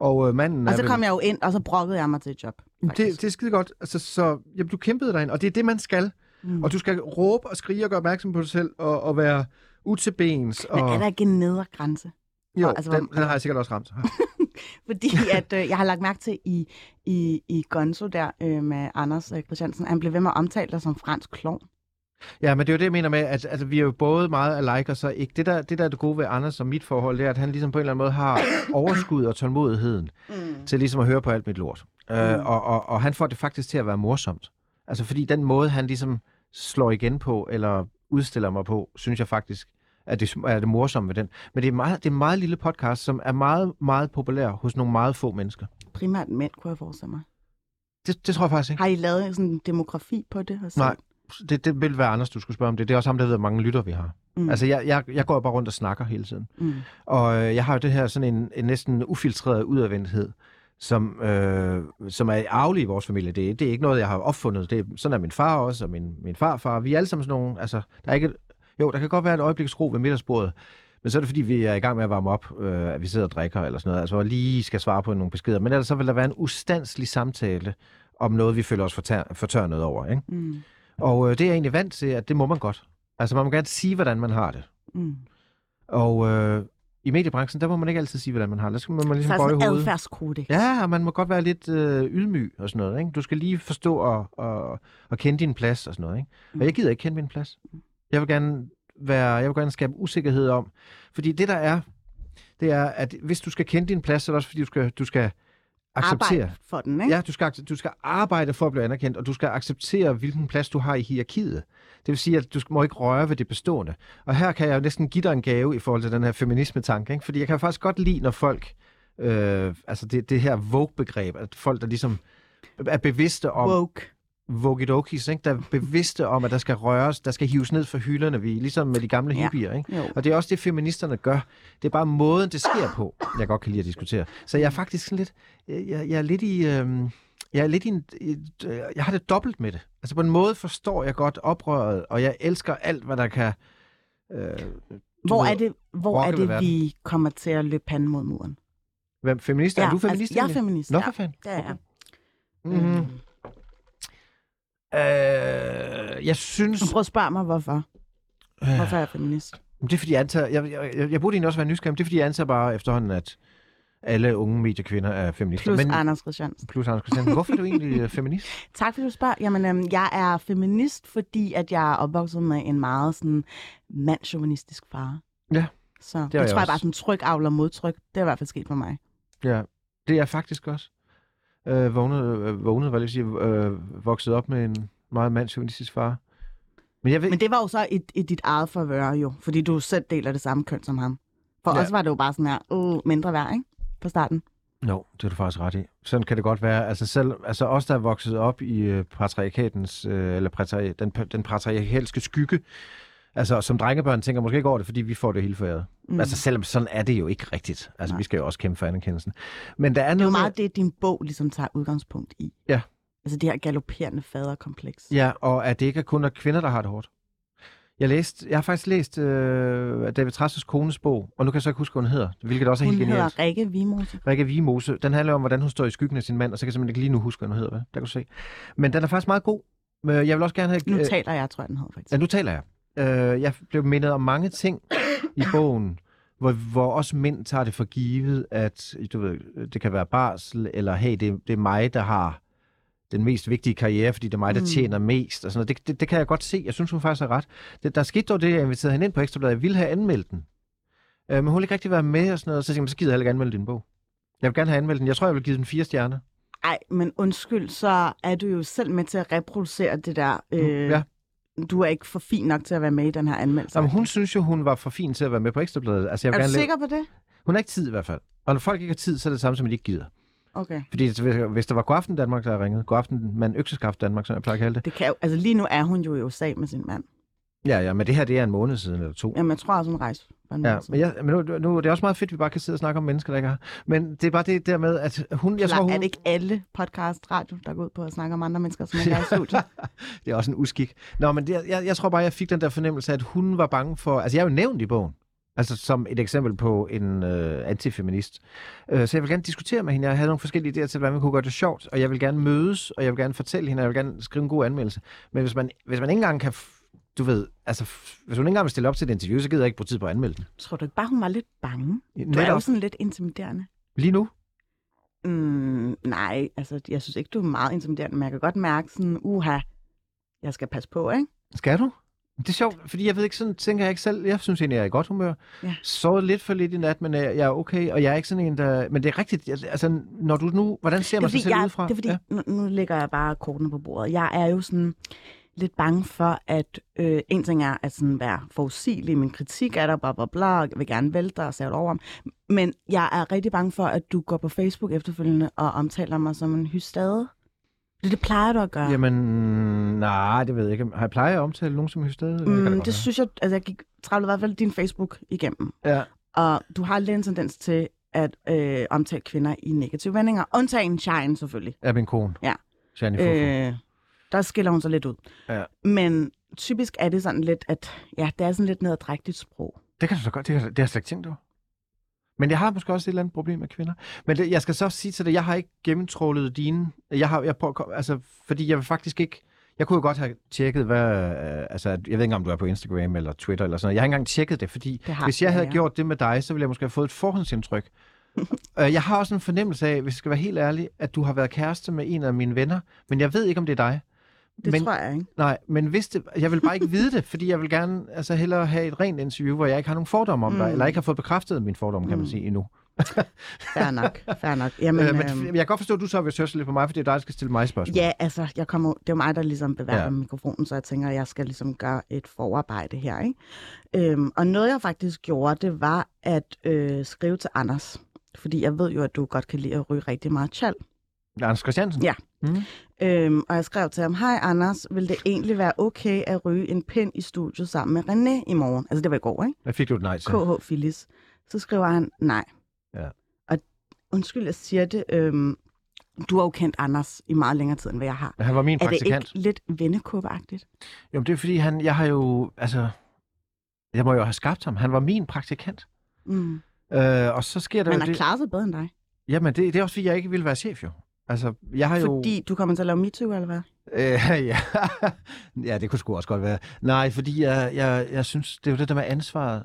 Og øh, manden Og så vel... kom jeg jo ind, og så brokkede jeg mig til et job. Det, faktisk. det er skide godt. Altså, så jamen, du kæmpede dig ind, og det er det, man skal. Mm. Og du skal råbe og skrige og gøre opmærksom på dig selv, og, og være utilbens. Og... Men er der ikke en nedre grænse? Jo, altså, altså, hvor- den, den har jeg sikkert også ramt. Fordi at, øh, jeg har lagt mærke til i, i, i Gonzo der øh, med Anders øh, Christiansen, han blev ved med at omtale dig som fransk klovn. Ja, men det er jo det, jeg mener med, at altså, vi er jo både meget alike og så ikke. Det der, det der er det gode ved Anders og mit forhold, det er, at han ligesom på en eller anden måde har overskud og tålmodigheden mm. til ligesom at høre på alt mit lort. Mm. Øh, og, og, og han får det faktisk til at være morsomt. Altså fordi den måde, han ligesom slår igen på, eller udstiller mig på, synes jeg faktisk, at det er det morsomme ved den. Men det er, meget, det er en meget lille podcast, som er meget, meget populær hos nogle meget få mennesker. Primært mænd, kunne jeg forestille mig. Det, det tror jeg faktisk ikke. Har I lavet sådan en demografi på det? Og Nej, det, det vil være Anders, du skulle spørge om det. Det er også ham, der ved, hvor mange lytter vi har. Mm. Altså, jeg, jeg, jeg går bare rundt og snakker hele tiden. Mm. Og øh, jeg har jo det her sådan en, en næsten ufiltreret udadvendthed, som, øh, som er arvelig i vores familie. Det, det er ikke noget, jeg har opfundet. Det er, sådan er min far også, og min, min farfar. Vi er alle sammen sådan nogle... Altså, der er ikke, jo, der kan godt være et øjebliks ro ved middagsbordet, men så er det fordi, vi er i gang med at varme op, øh, at vi sidder og drikker eller sådan noget, altså lige skal svare på nogle beskeder. Men ellers så vil der være en ustandslig samtale om noget, vi føler os fortør- fortørnet over. Ikke? Mm. Og øh, det er jeg egentlig vant til, at det må man godt. Altså man må gerne sige, hvordan man har det. Mm. Og øh, i mediebranchen, der må man ikke altid sige, hvordan man har det. Der skal man Så ligesom er bøje hovedet. adfærdskodex. Ja, og man må godt være lidt øh, ydmyg og sådan noget. Ikke? Du skal lige forstå og, og, og kende din plads og sådan noget. Ikke? Og jeg gider ikke kende min plads. Jeg vil gerne være, jeg vil gerne skabe usikkerhed om. Fordi det der er, det er, at hvis du skal kende din plads, så er det også fordi, du skal, du skal acceptere. Arbejde for den, ikke? Ja, du skal, du skal arbejde for at blive anerkendt, og du skal acceptere, hvilken plads du har i hierarkiet. Det vil sige, at du må ikke røre ved det bestående. Og her kan jeg jo næsten give dig en gave i forhold til den her feminisme-tanke, ikke? fordi jeg kan faktisk godt lide, når folk, øh, altså det, det her Vogue-begreb, at folk, der ligesom er bevidste om, Woke. Vogidokis, ikke? der er bevidste om, at der skal røres, der skal hives ned fra hylderne, vi, ligesom med de gamle Ja. hippier. Ikke? Jo. Og det er også det, feministerne gør. Det er bare måden, det sker på, jeg godt kan lide at diskutere. Så jeg er faktisk sådan lidt, jeg, jeg er lidt i, øhm, jeg er lidt i, en, øh, jeg har det dobbelt med det. Altså på en måde forstår jeg godt oprøret, og jeg elsker alt, hvad der kan... Øh, Hvor er det, hvor er det vi kommer til at løbe panden mod muren? Hvem, feminist? er du feminist? Altså, jeg er feminist, Nå, ja. for fanden. Det er jeg. Mm-hmm. Øh, jeg synes... Prøv at spørge mig, hvorfor. Øh, Hvorfor er jeg feminist? det er fordi, jeg antager... Jeg, jeg, jeg, jeg burde egentlig også være nysgerrig, det er fordi, jeg antager bare efterhånden, at alle unge mediekvinder er feminister. Plus men, Anders Christiansen. Plus Anders Christian. Hvorfor er du egentlig øh, feminist? Tak fordi du spørger. Jamen, øhm, jeg er feminist, fordi at jeg er opvokset med en meget sådan mandsjuvenistisk far. Ja, Så det, jeg det tror jeg også. bare sådan tryk avler modtryk. Det er i hvert fald sket for mig. Ja, det er jeg faktisk også. Øh, vågnet, øh, vågnet, hvad jeg sige, øh, vokset op med en meget mandsjuvenistisk far. Men jeg ved, Men det var jo så i, i dit eget forvør jo, fordi du selv deler det samme køn som ham. For Ja. os var det jo bare sådan her, uh, mindre værd, ikke? På starten. Jo, det er du faktisk ret i. Sådan kan det godt være. Altså selv, altså os, der er vokset op i øh, patriarkatens, øh, eller patri, den, den patriarkalske skygge, altså som drengebørn tænker måske ikke over det, fordi vi får det hele foræret. Mm. Altså selvom sådan er det jo ikke rigtigt. Altså Nej. vi skal jo også kæmpe for anerkendelsen. Men der er Det er jo med- meget det, din bog ligesom tager udgangspunkt i. Ja. Altså det her galopperende faderkompleks. Ja, og at det ikke er kun er kvinder, der har det hårdt. Jeg, læste, jeg har faktisk læst øh, David Trasses kones bog, og nu kan jeg så ikke huske, hvad hun hedder, hvilket også er Hun helt genialt. hedder Rikke Vimose. Rikke Vimose. Den handler om, hvordan hun står i skyggen af sin mand, og så kan jeg simpelthen ikke lige nu huske, hvad hun hedder. Hvad? Der kan du se. Men den er faktisk meget god. Men Jeg vil også gerne have... Nu øh, taler jeg, tror jeg, den hedder faktisk. Ja, nu taler jeg. Øh, jeg blev mindet om mange ting i bogen, hvor, hvor også mænd tager det for givet, at du ved, det kan være barsel, eller hey, det, det er mig, der har den mest vigtige karriere, fordi det er mig, der Mm. tjener mest. Og sådan noget. Det, det, det kan jeg godt se. Jeg synes, hun faktisk har ret. Det, der skete dog det, jeg inviterede hende ind på Ekstrabladet. Jeg ville have anmeldt den. Øh, men hun ville ikke rigtig være med og sådan noget. Så tænkte jeg, så gider jeg heller ikke anmelde din bog. Jeg vil gerne have anmeldt den. Jeg tror, jeg vil give den fire stjerner. Ej, men undskyld, så er du jo selv med til at reproducere det der. Øh, ja. Du er ikke for fin nok til at være med i den her anmeldelse. Jamen, hun synes jo, hun var for fin til at være med på Ekstrabladet. Altså, jeg er du gerne lave- sikker på det? Hun har ikke tid i hvert fald. Og når folk ikke har tid, så er det samme som, at de ikke gider. Okay. Fordi hvis, der var Godaften Danmark, der ringede, Godaften mand økseskaft Danmark, som jeg plejer at kalde det. Det kan jo, altså lige nu er hun jo i USA med sin mand. Ja, ja, men det her, det er en måned siden eller to. Jamen, jeg tror også, hun rejste for en Ja, men, jeg, men nu, nu, det er også meget fedt, at vi bare kan sidde og snakke om mennesker, der ikke har. Men det er bare det der med, at hun... Jeg tror, hun Er det ikke alle podcast radio, der går ud på at snakke om andre mennesker, som ikke er i studiet? det er også en uskik. Nå, men det, jeg, jeg tror bare, jeg fik den der fornemmelse, at hun var bange for... Altså, jeg er jo nævnt i bogen. Altså som et eksempel på en øh, antifeminist. Øh, så jeg vil gerne diskutere med hende. Jeg havde nogle forskellige idéer til, hvordan vi kunne gøre det sjovt. Og jeg vil gerne mødes, og jeg vil gerne fortælle hende, og jeg vil gerne skrive en god anmeldelse. Men hvis man, hvis man ikke engang kan... Du ved, altså, hvis hun ikke engang vil stille op til et interview, så gider jeg ikke bruge tid på at anmelde den. Tror du ikke bare, hun var lidt bange? Du er jo Netop sådan lidt intimiderende. lige nu. Mm, nej, altså, jeg synes ikke, du er meget intimiderende, men jeg kan godt mærke sådan, uha, jeg skal passe på, ikke? Skal du? Det er sjovt, fordi jeg ved ikke, sådan tænker jeg ikke selv. Jeg synes egentlig, jeg er i godt humør. Ja. Sovet lidt for lidt i nat, men jeg jeg er okay, og jeg er ikke sådan en, der... Men det er rigtigt, jeg- altså, når du nu... Hvordan ser er man sig selv jeg, udefra? det er fordi Ja. nu, nu lægger jeg bare kortene på bordet. Jeg er jo sådan lidt bange for, at øh, en ting er at sådan være forudsigelig i min kritik af dig, bla bla bla, jeg vil gerne vælte dig og sætte over om. Men jeg er rigtig bange for, at du går på Facebook efterfølgende og omtaler mig som en hystade. Det, det plejer du at gøre. Jamen, nej, det ved jeg ikke. Har jeg plejer at omtale nogen som hystade? mm, det synes jeg, altså jeg gik travlt i hvert fald din Facebook igennem. Ja. Og du har lidt en tendens til at øh, omtale kvinder i negative vendinger. Undtagen Shine selvfølgelig. Er min kone. Ja. Fufu. Øh, der skiller hun sig lidt ud. Ja. Men typisk er det sådan lidt, at ja, det er sådan lidt nederdrægtigt sprog. Det kan du så godt. Det, har, det har jeg slet ikke tænkt over. Men jeg har måske også et eller andet problem med kvinder. Men det, jeg skal så sige til dig, jeg har ikke gennemtrålet dine... Jeg har, jeg prøver, altså, fordi jeg vil faktisk ikke... Jeg kunne jo godt have tjekket, hvad... Øh, altså, jeg ved ikke om du er på Instagram eller Twitter eller sådan noget. Jeg har ikke engang tjekket det, fordi Det har hvis jeg havde jeg. gjort det med dig, så ville jeg måske have fået et forhåndsindtryk. Øh, jeg har også en fornemmelse af, hvis jeg skal være helt ærlig, at du har været kæreste med en af mine venner, men jeg ved ikke, om det er dig. Det Men- tror jeg ikke. Nej, men hvis det, jeg vil bare ikke vide det, fordi jeg vil gerne altså, hellere have et rent interview, hvor jeg ikke har nogen fordomme om mm. dig, eller ikke har fået bekræftet min fordomme, kan man Mm. sige, endnu. Fair nok, fair nok. Jamen, Men, øh, men øhm, jeg kan godt forstå, at du så vil søge lidt på mig, fordi det er dig, der skal stille mig spørgsmål. ja, altså, jeg kommer, det er jo mig, der ligesom bevæger Ja. ja. mikrofonen, så jeg tænker, at jeg skal ligesom gøre et forarbejde her. Ikke? Øhm, og noget, jeg faktisk gjorde, det var at øh, skrive til Anders. Fordi jeg ved jo, at du godt kan lide at ryge rigtig meget chal. Anders Christiansen? Ja. Mm. Øhm, og jeg skrev til ham, hej Anders, vil det egentlig være okay at ryge en pind i studiet sammen med René i morgen? Altså det var i går, ikke? Hvad fik du et nej til? KH Phyllis. Så skriver han, nej. Ja. Og undskyld, jeg siger det, øhm, du har jo kendt Anders i meget længere tid, end hvad jeg har. Han var min Er det praktikant. ikke lidt vennekåbeagtigt? Jo, men det er fordi, han, jeg har jo, altså, jeg må jo have skabt ham. Han var min praktikant. Mm. Øh, og så sker der Han jo har klaret sig bedre end dig. Jamen, det, det er også fordi, jeg ikke ville være chef jo. Altså, jeg har jo... Fordi du kommer til at lave MeToo, eller hvad? Øh, ja. ja, det kunne sgu også godt være. Nej, fordi jeg, jeg, jeg synes, det er jo det der med ansvaret.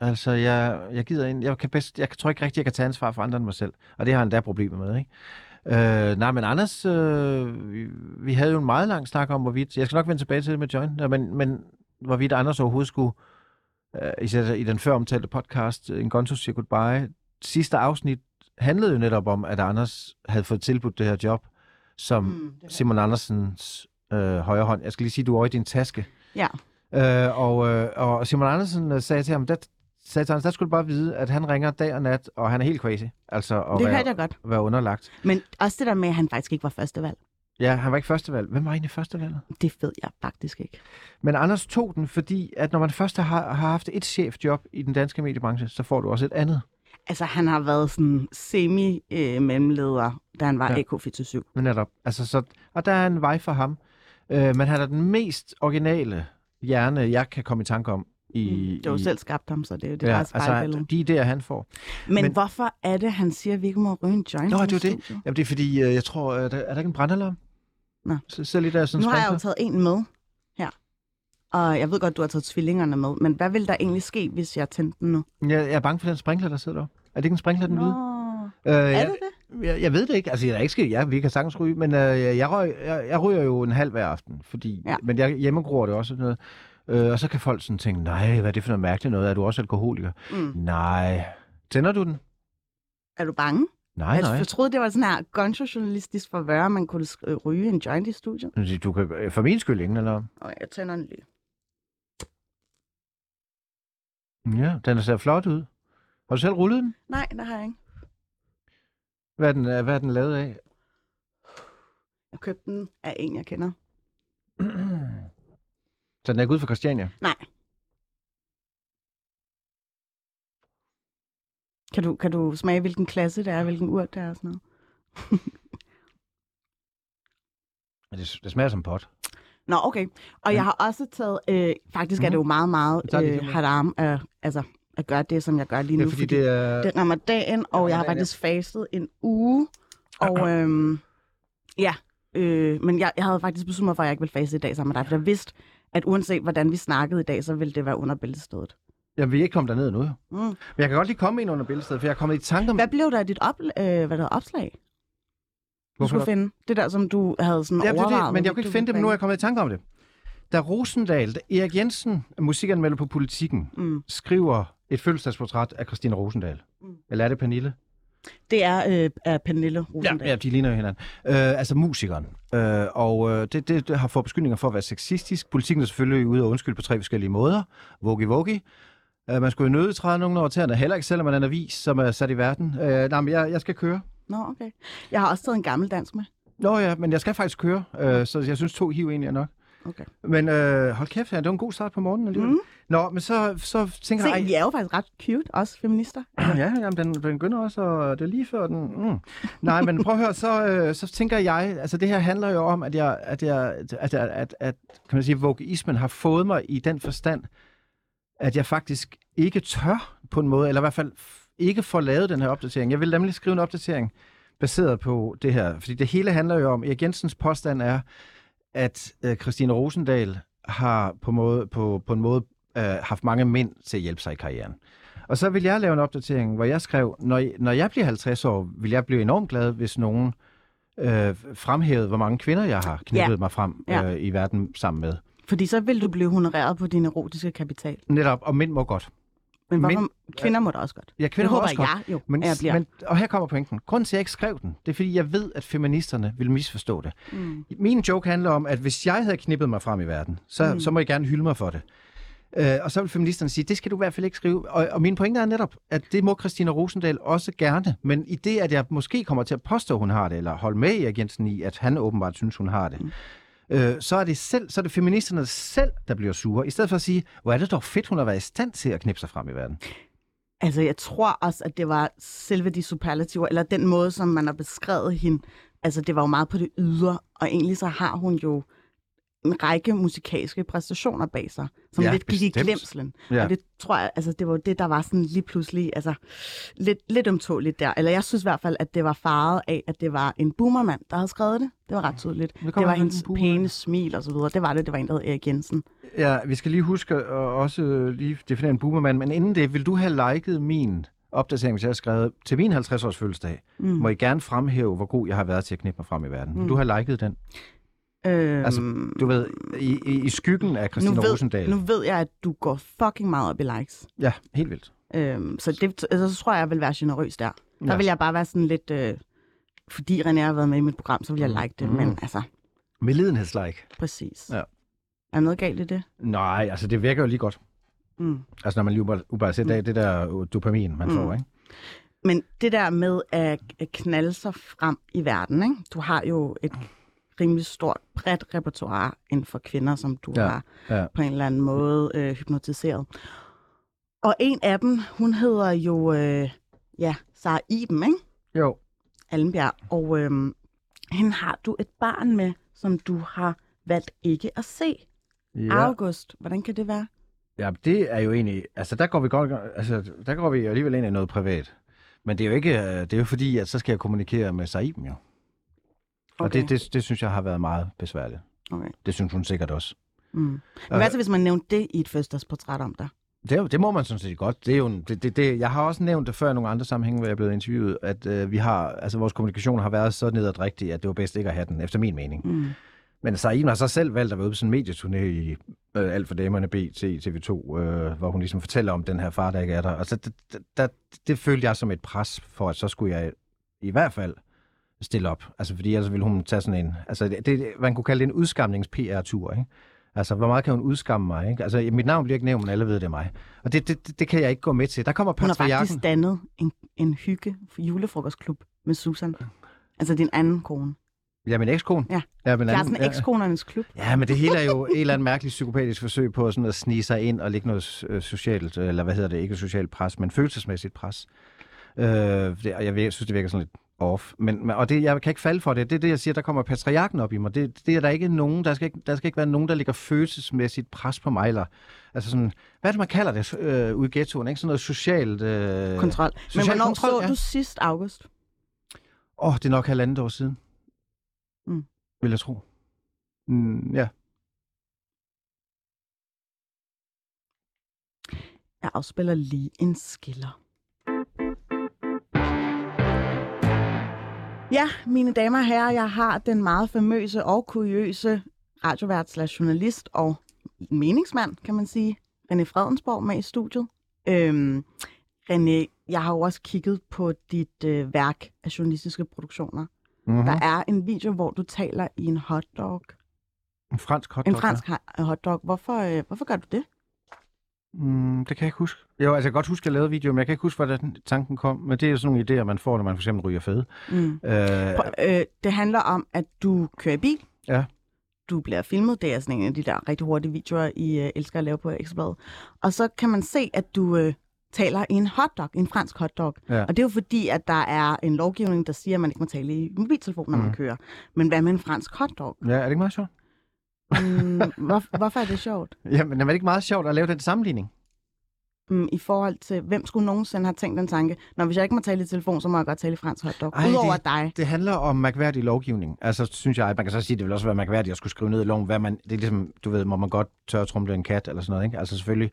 Altså, jeg, jeg gider ind, jeg kan bedst, jeg tror ikke rigtig, jeg kan tage ansvar for andre end mig selv. Og det har han da problemer med, ikke? Øh, nej, men Anders, øh, vi, vi havde jo en meget lang snak om, hvorvidt, jeg skal nok vende tilbage til det med Join, ja, men, men hvorvidt Anders overhovedet skulle, øh, især i den før omtalte podcast, En Gonzo Siger Goodbye, sidste afsnit handlede jo netop om, at Anders havde fået tilbudt det her job, som Mm, Simon Andersens øh, højre hånd. Jeg skal lige sige, du er i din taske. Ja. Øh, og, øh, og Simon Andersen øh, sagde til ham, der, sagde til ham, der skulle du bare vide, at han ringer dag og nat, og han er helt crazy. Altså at Det være, jeg godt. være underlagt. Men også det der med, at han faktisk ikke var førstevalg. Ja, han var ikke førstevalg. Hvem var egentlig førstevalget? Det ved jeg faktisk ikke. Men Anders tog den, fordi at når man først har, har haft et chefjob i den danske mediebranche, så får du også et andet. Altså, han har været sådan semi-mellemleder, da han var Ja. ja. AK-47. Men netop. Altså, så, og der er en vej for ham. Øh, men han er den mest originale hjerne, jeg kan komme i tanke om. I, Det var i, selv skabt ham, så det er jo det, ja, der er altså, de idéer, han får. Men, men- hvorfor er det, han siger, at vi ikke må ryge en joint? Nå, det er det. Jamen, det er fordi, øh, jeg tror, øh, der, er der ikke en brandalarm? Nå. Så, så lige der er sådan Nu har jeg jo taget en med. Og jeg ved godt, du har taget tvillingerne med. Men hvad vil der egentlig ske, hvis jeg tændte den nu? Jeg, jeg er bange for den sprinkler, der sidder der. Er det ikke en sprinkler, den lyder? Øh, Er jeg, det det? Jeg, jeg ved det ikke. Altså, jeg er ikke sket. Ja, vi kan sagtens ryge, men øh, jeg, røg, jeg, jeg ryger jo en halv hver aften, fordi, Ja. men jeg hjemmegror det også og sådan noget. Øh, og så kan folk sådan tænke, nej, hvad er det for noget mærkeligt noget? Er du også alkoholiker? Mm. Nej. Tænder du den? Er du bange? Nej, Altså, nej. jeg troede, det var sådan her gonzo-journalistisk forvør, man kunne sk- ryge en joint i studiet. Du kan, øh, for min skyld ingen, eller? Og jeg tænder den lige. Ja, den ser flot ud. Har du selv rullet den? Nej, det har jeg ikke. Hvad er den, hvad er den lavet af? Jeg købte den af en, jeg kender. Så den er ikke ude for Christiania? Nej. Kan du, kan du smage, hvilken klasse det er, hvilken urt det er og sådan noget? Det, det smager som pot. Nå, okay. Og jeg har også taget, øh, faktisk er det jo meget, meget øh, haram at, altså, at gøre det, som jeg gør lige Det nu. er fordi, det er... det rammer dagen, og jeg har Ramadan, ja. faktisk fastet en uge. Og øhm, ja, øh, men jeg, jeg havde faktisk besluttet mig for, at jeg ikke ville faste i dag sammen med dig, for jeg vidste, at uanset hvordan vi snakkede i dag, så ville det være under bæltestedet. Jamen, vi er ikke kommet derned jo. Mm. Men jeg kan godt lige komme ind under bæltestedet, for jeg er kommet i tanke om... Hvad blev der af dit op, øh, hvad der opslag? Du Hvorfor skulle der- finde det der, som du havde sådan Ja, det er overvejet. det, men jeg kan hvorvidt ikke finde det, men nu er jeg kommet i tanke om det. Da Rosendal, da Erik Jensen, musikanmelder på Politikken, Mm. skriver et fødselsdagsportræt af Christine Rosendal. Mm. Eller er det Pernille? Det er øh, af Pernille Rosendal. Ja, ja, de ligner jo hinanden. Øh, altså musikeren. Øh, og øh, det, det, det har fået beskyldninger for at være sexistisk. Politikken er selvfølgelig ude og undskylde på tre forskellige måder. Vogi vogi. Øh, man skulle jo nøde træde nogen over tæerne, heller ikke selvom man er en avis, som er sat i verden. Øh, nej, men jeg, jeg skal køre. Nå, okay. Jeg har også taget en gammel dansk med. Nå ja, men jeg skal faktisk køre, øh, så jeg synes to hiv egentlig er nok. Okay. Men øh, hold kæft, ja, det var en god start på morgenen alligevel. Mm. Nå, men så, så tænker Se, jeg... I er jo faktisk ret cute, også feminister. Ja, jamen, den, den begynder også, og det er lige før den... Mm. Nej, men prøv at høre, så, øh, så tænker jeg... Altså, det her handler jo om, at jeg... At, jeg, at, at, at, at kan man sige, vogueismen har fået mig i den forstand, at jeg faktisk ikke tør på en måde, eller i hvert fald ikke får lavet den her opdatering. Jeg vil nemlig skrive en opdatering baseret på det her, fordi det hele handler jo om... Erik Jensens påstand er, at øh, Christine Rosendal har på, måde, på, på en måde øh, haft mange mænd til at hjælpe sig i karrieren. Og så vil jeg lave en opdatering, hvor jeg skrev, når, når jeg bliver 50 år, vil jeg blive enormt glad, hvis nogen øh, fremhævede, hvor mange kvinder jeg har knyttet Ja. mig frem Ja. øh, i verden sammen med. Fordi så vil du blive honoreret på din erotiske kapital. Netop, og mænd må godt. Men hvorfor? Men- kvinder må da også godt. Ja, kvinder det må håber også godt. jeg jo, Men, jeg bliver. men, og her kommer pointen. Grunden til, at jeg ikke skrev den, det er, fordi jeg ved, at feministerne vil misforstå det. Mm. Min joke handler om, at hvis jeg havde knippet mig frem i verden, så, mm. så må I gerne hylde mig for det. Øh, og så vil feministerne sige, det skal du i hvert fald ikke skrive. Og, og min pointe er netop, at det må Christina Rosendal også gerne. Men i det, at jeg måske kommer til at påstå, at hun har det, eller holde med Erik Jensen i, at han åbenbart synes, hun har det, mm øh, så er det selv, så er det feministerne selv, der bliver sure. I stedet for at sige, hvor er det dog fedt, hun har været i stand til at knippe sig frem i verden. Altså, jeg tror også, at det var selve de superlativer, eller den måde, som man har beskrevet hende. Altså, det var jo meget på det ydre, og egentlig så har hun jo en række musikalske præstationer bag sig, som Ja, lidt gik i bestemt. glemslen. Ja. Og det tror jeg, altså det var det, der var sådan lige pludselig, altså lidt, lidt omtåligt der. Eller jeg synes i hvert fald, at det var faret af, at det var en boomermand, der havde skrevet det. Det var ret tydeligt. Det Det, var hendes pæne smil og så videre. Det var det, det var en, der hed Erik Jensen. Ja, vi skal lige huske at også lige definere en boomermand, men inden det, vil du have liket min opdatering, hvis jeg har skrevet, til min 50-års fødselsdag, mm. må I gerne fremhæve, hvor god jeg har været til at knippe mig frem i verden. Mm. Vil du have liket den? Øhm, Altså, du ved, i, i, i skyggen af nu Christina ved, Rosendal. nu ved jeg, at du går fucking meget op i likes. Ja, helt vildt. Øhm, så det, altså, så tror jeg, jeg vil være generøs der. Der Ja. vil jeg bare være sådan lidt... Øh, fordi René har været med i mit program, så vil jeg like det. Mm. Men altså, Medlidenhedslike. præcis. Ja. Er noget galt i det? Nej, altså det virker jo lige godt. Mm. Altså når man lige uber ser det, det der øh, dopamin, man Mm. får, ikke? Men det der med at at knalde sig frem i verden, ikke? du har jo et rimelig stort, bredt repertoire inden for kvinder, som du Ja, har ja. på en eller anden måde øh, hypnotiseret. Og en af dem, hun hedder jo, øh, ja, Sara Iben, ikke? Jo. Allenbjerg. Og øh, hende har du et barn med, som du har valgt ikke at se. Ja. Ja. August, hvordan kan det være? ja, det er jo egentlig... Altså der går vi godt... Altså der går vi alligevel ind i noget privat. Men det er jo ikke... øh, Det er jo fordi, at så skal jeg kommunikere med Saiben jo. Og Okay. det, det, det synes jeg har været meget besværligt. Okay. Det synes hun sikkert også. Mm. Men hvad så, hvis man nævnte det i et fødselsdagsportræt om dig? Det, det må man sådan set godt. Det er jo en, det, det, det, jeg har også nævnt det før i nogle andre sammenhænge, hvor jeg er blevet interviewet, at øh, vi har, altså, vores kommunikation har været så nedadrægtig, at det var bedst ikke at have den, efter min mening. Mm. Men Saim har så selv valgt at være ude på sådan en medieturné i øh, Alt for Damerne BT TV2, øh, hvor hun ligesom fortæller om den her far, der ikke er der. Og så det, det, det, det følte jeg som et pres for, at så skulle jeg i hvert fald stille op. Altså fordi ellers ville hun tage sådan en... Altså det, det, man kunne kalde det en udskamnings-PR-tur, ikke? Altså, hvor meget kan hun udskamme mig, ikke? Altså, mit navn bliver ikke nævnt, men alle ved, det er mig. Og det, det, det, kan jeg ikke gå med til. Der kommer Hun har faktisk dannet en, en hygge julefrokostklub med Susan. Altså din anden kone. Ja, min ekskone. Ja. ja min er anden- sådan en ekskonernes klub. Ja, men det hele er jo et eller andet mærkeligt psykopatisk forsøg på sådan at snige sig ind og lægge noget øh, socialt, eller hvad hedder det, ikke socialt pres, men følelsesmæssigt pres. Øh, det, og jeg synes, det virker sådan lidt off. Men, men, og det, jeg kan ikke falde for det. Det er det, jeg siger, der kommer patriarken op i mig. Det, det er der ikke nogen, der skal ikke, der skal ikke være nogen, der lægger følelsesmæssigt pres på mig. Eller, altså sådan, hvad er det, man kalder det øh, ude i ghettoen? Ikke? Sådan noget socialt... Øh, Kontrol. Men Social hvornår kontrol, så ja. du sidst august? Åh, oh, det er nok halvandet år siden. Mm. Vil jeg tro. Mm, ja. Jeg afspiller lige en skiller. Ja, mine damer og herrer, jeg har den meget famøse og kuriøse radiovært slash journalist og meningsmand, kan man sige, René Fredensborg med i studiet. Øhm, René, jeg har jo også kigget på dit øh, værk af journalistiske produktioner. Mm-hmm. Der er en video, hvor du taler i en hotdog. En fransk hotdog. En fransk ha- hotdog. Hvorfor, øh, hvorfor gør du det? Mm, det kan jeg ikke huske. Jo, altså jeg kan godt huske, at jeg lavede video, men jeg kan ikke huske, hvordan tanken kom. Men det er jo sådan nogle idéer, man får, når man for eksempel ryger fede. Mm. Øh, Prøv, øh, det handler om, at du kører i bil. Ja. Du bliver filmet. Det er sådan en af de der rigtig hurtige videoer, I øh, elsker at lave på Ekstrabladet. Og så kan man se, at du øh, taler i en hotdog, en fransk hotdog. Ja. Og det er jo fordi, at der er en lovgivning, der siger, at man ikke må tale i mobiltelefon, når mm. man kører. Men hvad med en fransk hotdog? ja, er det ikke meget sjovt? Mm, hvor, hvorfor er det sjovt? Jamen, er det ikke meget sjovt at lave den sammenligning? Mm, I forhold til, hvem skulle nogensinde have tænkt den tanke, når hvis jeg ikke må tale i telefon, så må jeg godt tale i fransk hotdog. Ej, Udover det- dig. Det handler om mærkværdig lovgivning. Altså, synes jeg, man kan så sige, det vil også være mærkværdigt at skulle skrive ned i loven, hvad man, det er ligesom, du ved, må man godt tørre trumle en kat eller sådan noget, ikke? Altså selvfølgelig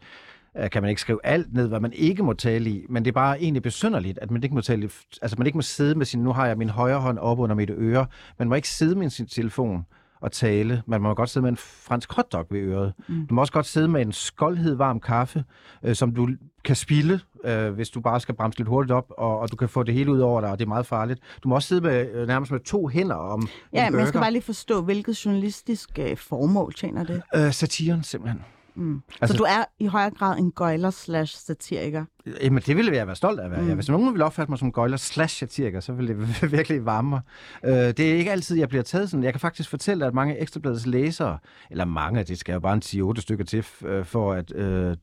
øh, kan man ikke skrive alt ned, hvad man ikke må tale i, men det er bare egentlig besynderligt, at man ikke må tale, altså man ikke må sidde med sin, nu har jeg min højre hånd op under mit øre, man må ikke sidde med sin telefon og tale. Man må godt sidde med en fransk hotdog ved øret. Mm. Du må også godt sidde med en skoldhed varm kaffe, øh, som du kan spille, øh, hvis du bare skal bremse lidt hurtigt op, og, og du kan få det hele ud over dig, og det er meget farligt. Du må også sidde med øh, nærmest med to hænder om Ja, jeg skal bare lige forstå, hvilket journalistisk øh, formål tjener det? Øh, satiren, simpelthen. Mm. Altså, så du er i højere grad en gøjler slash satiriker. Jamen, det ville jeg være stolt af at være. Mm. Hvis nogen ville opfatte mig som gøjler slash satiriker, så ville det virkelig varme mig. Øh, det er ikke altid, jeg bliver taget sådan. Jeg kan faktisk fortælle, at mange Ekstrabladets læsere, eller mange, det skal jo bare en 10-8 stykker til, øh, for at, øh,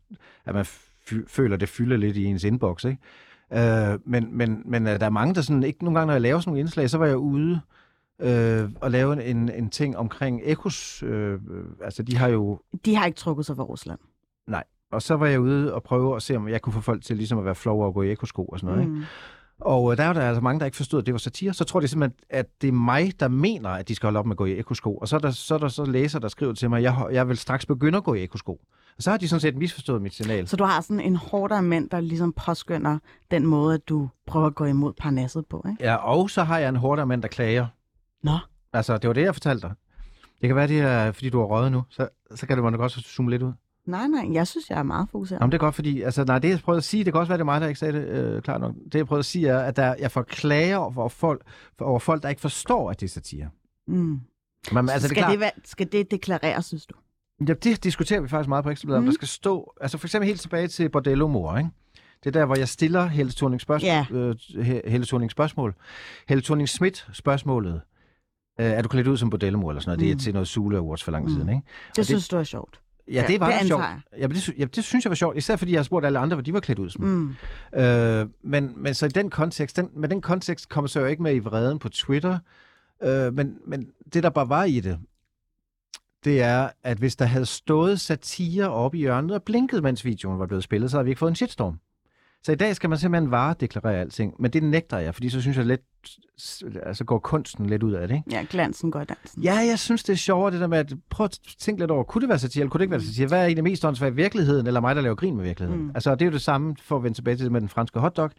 at man føler, det fylder lidt i ens inbox, ikke? Øh, men, men, men øh, der er mange, der sådan, ikke nogle gange, når jeg laver sådan nogle indslag, så var jeg ude øh, og lave en, en ting omkring Ekos. Øh, øh, altså, de har jo De har ikke trukket sig fra Rusland. og så var jeg ude og prøve at se, om jeg kunne få folk til ligesom at være flove og gå i ekosko og sådan noget. Mm. Ikke? Og øh, der er der altså mange, der ikke forstod, at det var satire. Så tror de simpelthen, at det er mig, der mener, at de skal holde op med at gå i ekosko. Og så er der så, er der så læser, der skriver til mig, at jeg, jeg vil straks begynde at gå i ekosko. Og så har de sådan set misforstået mit signal. Så du har sådan en hårdere mænd, der ligesom påskynder den måde, at du prøver at gå imod parnasset på, ikke? Ja, og så har jeg en hårdere mand, der klager. Nå. Altså, det var det, jeg fortalte dig. Det kan være, det er, fordi du har røget nu. Så, så kan det måske godt zoome lidt ud. Nej, nej, jeg synes, jeg er meget fokuseret. Jamen, det er godt, fordi... Altså, nej, det jeg prøvede at sige, det kan også være, det er mig, der ikke sagde det øh, klart nok. Det jeg prøvede at sige er, at der, jeg får klager over folk, over folk, der ikke forstår, at det er satire. Mm. Men, altså, det skal, klart, det være, skal det deklareres, synes du? Ja, det diskuterer vi faktisk meget på Ekstrabladet, mm. om der skal stå... Altså for eksempel helt tilbage til Bordello-mor, ikke? Det er der, hvor jeg stiller Helle thorning spørgsmål. Ja. Øh, He- Helle thorning spørgsmål. Helle thorning schmidt spørgsmålet. Øh, er du klædt ud som Bordello-mor eller sådan noget? Mm. Det er Mm. til noget Sule Awards for lang tid Mm. siden, ikke? Det det- synes du er sjovt. Ja, det var det sjovt. Ja, men det, ja, det synes jeg var sjovt. Især fordi jeg har spurgt alle andre, hvad de var klædt ud som. Mm. Øh, men, men så i den kontekst, den, med den kontekst kommer så jo ikke med i vreden på Twitter, øh, men, men det der bare var i det, det er, at hvis der havde stået satire oppe i hjørnet og blinket, mens videoen var blevet spillet, så havde vi ikke fået en shitstorm. Så i dag skal man simpelthen varedeklarere alting, men det nægter jeg, fordi så synes jeg lidt, altså går kunsten lidt ud af det, ikke? Ja, glansen går i dansen. Ja, jeg synes, det er sjovere det der med, at prøv at tænke lidt over, kunne det være satire, eller kunne det ikke være satire? Hvad er egentlig mest åndssvagt, virkeligheden, eller mig, der laver grin med virkeligheden? Mm. Mm. Altså, det er jo det samme, for at vende tilbage til det med den franske hotdog.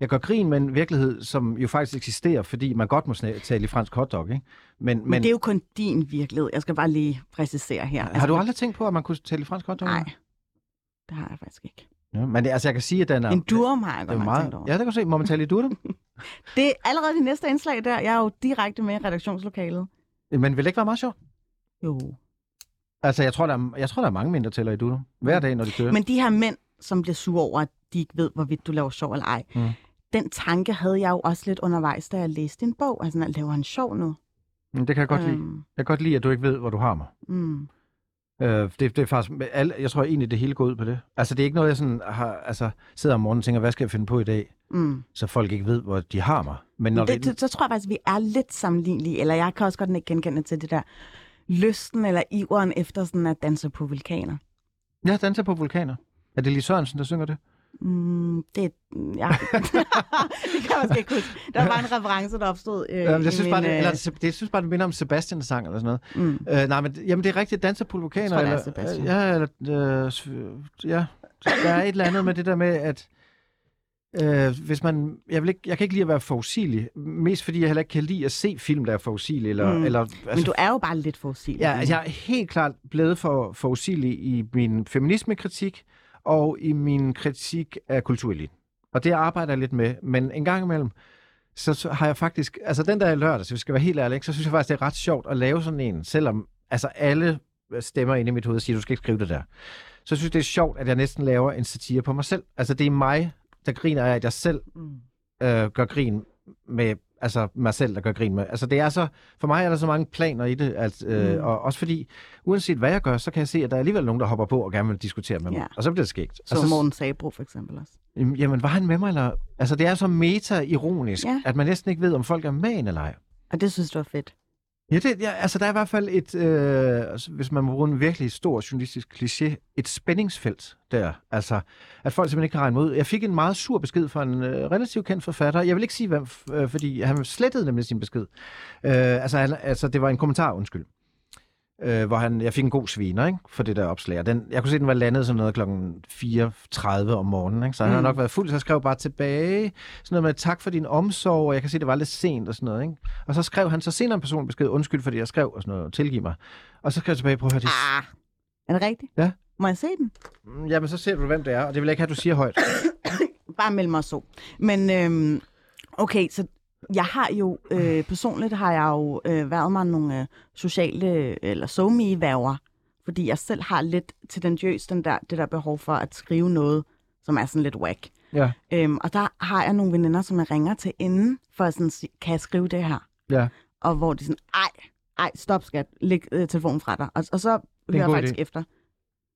Jeg gør grin med en virkelighed, som jo faktisk eksisterer, fordi man godt må tale i fransk hotdog, ikke? Men, men, Men det er jo kun din virkelighed. Jeg skal bare lige præcisere her. har du aldrig tænkt på, at man kunne tale i fransk hotdog? Nej, det har jeg faktisk ikke. Ja, men det, altså, jeg kan sige, at den er... En jeg det er meget. Ja, det kan du se. Må man tale i durum? Det er allerede det næste indslag der. Jeg er jo direkte med i redaktionslokalet. men vil det ikke være meget sjovt? Jo. Altså, jeg tror, der er, jeg tror, der er mange mænd, der tæller i durum. Hver dag, når de kører. Men de her mænd, som bliver sure over, at de ikke ved, hvorvidt du laver sjov eller ej, Mm. den tanke havde jeg jo også lidt undervejs, da jeg læste din bog. Altså, jeg laver han sjov nu. Men det kan jeg godt lide. Øhm, Jeg kan godt lide, at du ikke ved, hvor du har mig. mm. Øh, det, det er faktisk, med alle, jeg tror egentlig, det hele går ud på det. Altså, det er ikke noget, jeg sådan har, altså, sidder om morgenen og tænker, hvad skal jeg finde på i dag? Mm. Så folk ikke ved, hvor de har mig. Men når det, det, så tror jeg faktisk, vi er lidt sammenlignelige. Eller jeg kan også godt ikke genkende til det der lysten eller iveren efter sådan at danse på vulkaner. Ja, danser på vulkaner. Er det Lis Sørensen, der synger det? Mm, det, ja. det kan jeg måske ikke huske. Der var en reference, der opstod øh, Ja, i jeg synes, min, bare, det, øh, eller, det, jeg synes bare, det minder om Sebastians sang eller sådan noget. Mm. Øh, nej, men jamen, det er rigtigt. Danser på vulkaner. Jeg tror, det er eller, Sebastian. Ja, eller, øh, ja. Der er et eller andet med det der med, at øh, hvis man... Jeg, vil ikke, jeg kan ikke lide at være forudsigelig. Mest fordi jeg heller ikke kan lide at se film, der er forudsigelige. Eller, Mm. eller, altså, Men du er jo bare lidt fossil. Ja, altså, jeg er helt klart blevet for forudsigelig i min feminismekritik og i min kritik af kultureliten. Og det arbejder jeg lidt med. Men en gang imellem, så, så har jeg faktisk... Altså den der i lørdag, så vi skal være helt ærlige, ikke, så synes jeg faktisk, det er ret sjovt at lave sådan en, selvom altså alle stemmer inde i mit hoved siger, du skal ikke skrive det der. Så synes jeg, det er sjovt, at jeg næsten laver en satire på mig selv. Altså det er mig, der griner af, at jeg selv Mm. øh, gør grin med altså mig selv, der gør grin med. Altså det er så, for mig er der så mange planer i det, at, øh, Mm. og også fordi, uanset hvad jeg gør, så kan jeg se, at der er alligevel nogen, der hopper på og gerne vil diskutere med mig. Ja. Og så bliver det skægt. Så altså, Morten Sabro for eksempel også. Jamen, var han med mig, eller? Altså det er så meta-ironisk, Ja. at man næsten ikke ved, om folk er med en eller ej. Og det synes du er fedt. Ja, det, ja, altså der er i hvert fald et, øh, altså, hvis man må bruge en virkelig stor journalistisk kliché, et spændingsfelt der. Altså, at folk simpelthen ikke kan regne mig ud. Jeg fik en meget sur besked fra en øh, relativt kendt forfatter. Jeg vil ikke sige hvem, f- øh, fordi han slettede nemlig sin besked. Øh, altså, han, altså, det var en kommentar, undskyld. Øh, hvor han, jeg fik en god sviner ikke, for det der opslag. Og Den, jeg kunne se, den var landet sådan noget klokken 4.30 om morgenen. Ikke? Så han har Mm. nok været fuld, så jeg skrev bare tilbage. Sådan noget med, tak for din omsorg, og jeg kan se, det var lidt sent og sådan noget. Ikke? Og så skrev han så senere en person besked, undskyld, fordi jeg skrev og sådan noget, tilgiv mig. Og så skrev jeg tilbage, prøv at høre det. Ah, er det rigtigt? Ja. Må jeg se den? Mm, Jamen, så ser du, hvem det er, og det vil jeg ikke have, at du siger højt. Bare mellem mig så. Men øhm, okay, så jeg har jo, øh, personligt har jeg jo øh, været mig nogle øh, sociale, eller somi værver fordi jeg selv har lidt tendentiøst den der, det der behov for at skrive noget, som er sådan lidt whack. Ja, Øhm, og der har jeg nogle veninder, som jeg ringer til inden, for at sådan, kan jeg skrive det her? ja. Og hvor de sådan, ej, ej, stop skat, læg øh, telefonen fra dig. Og, og så hører jeg faktisk idé. efter.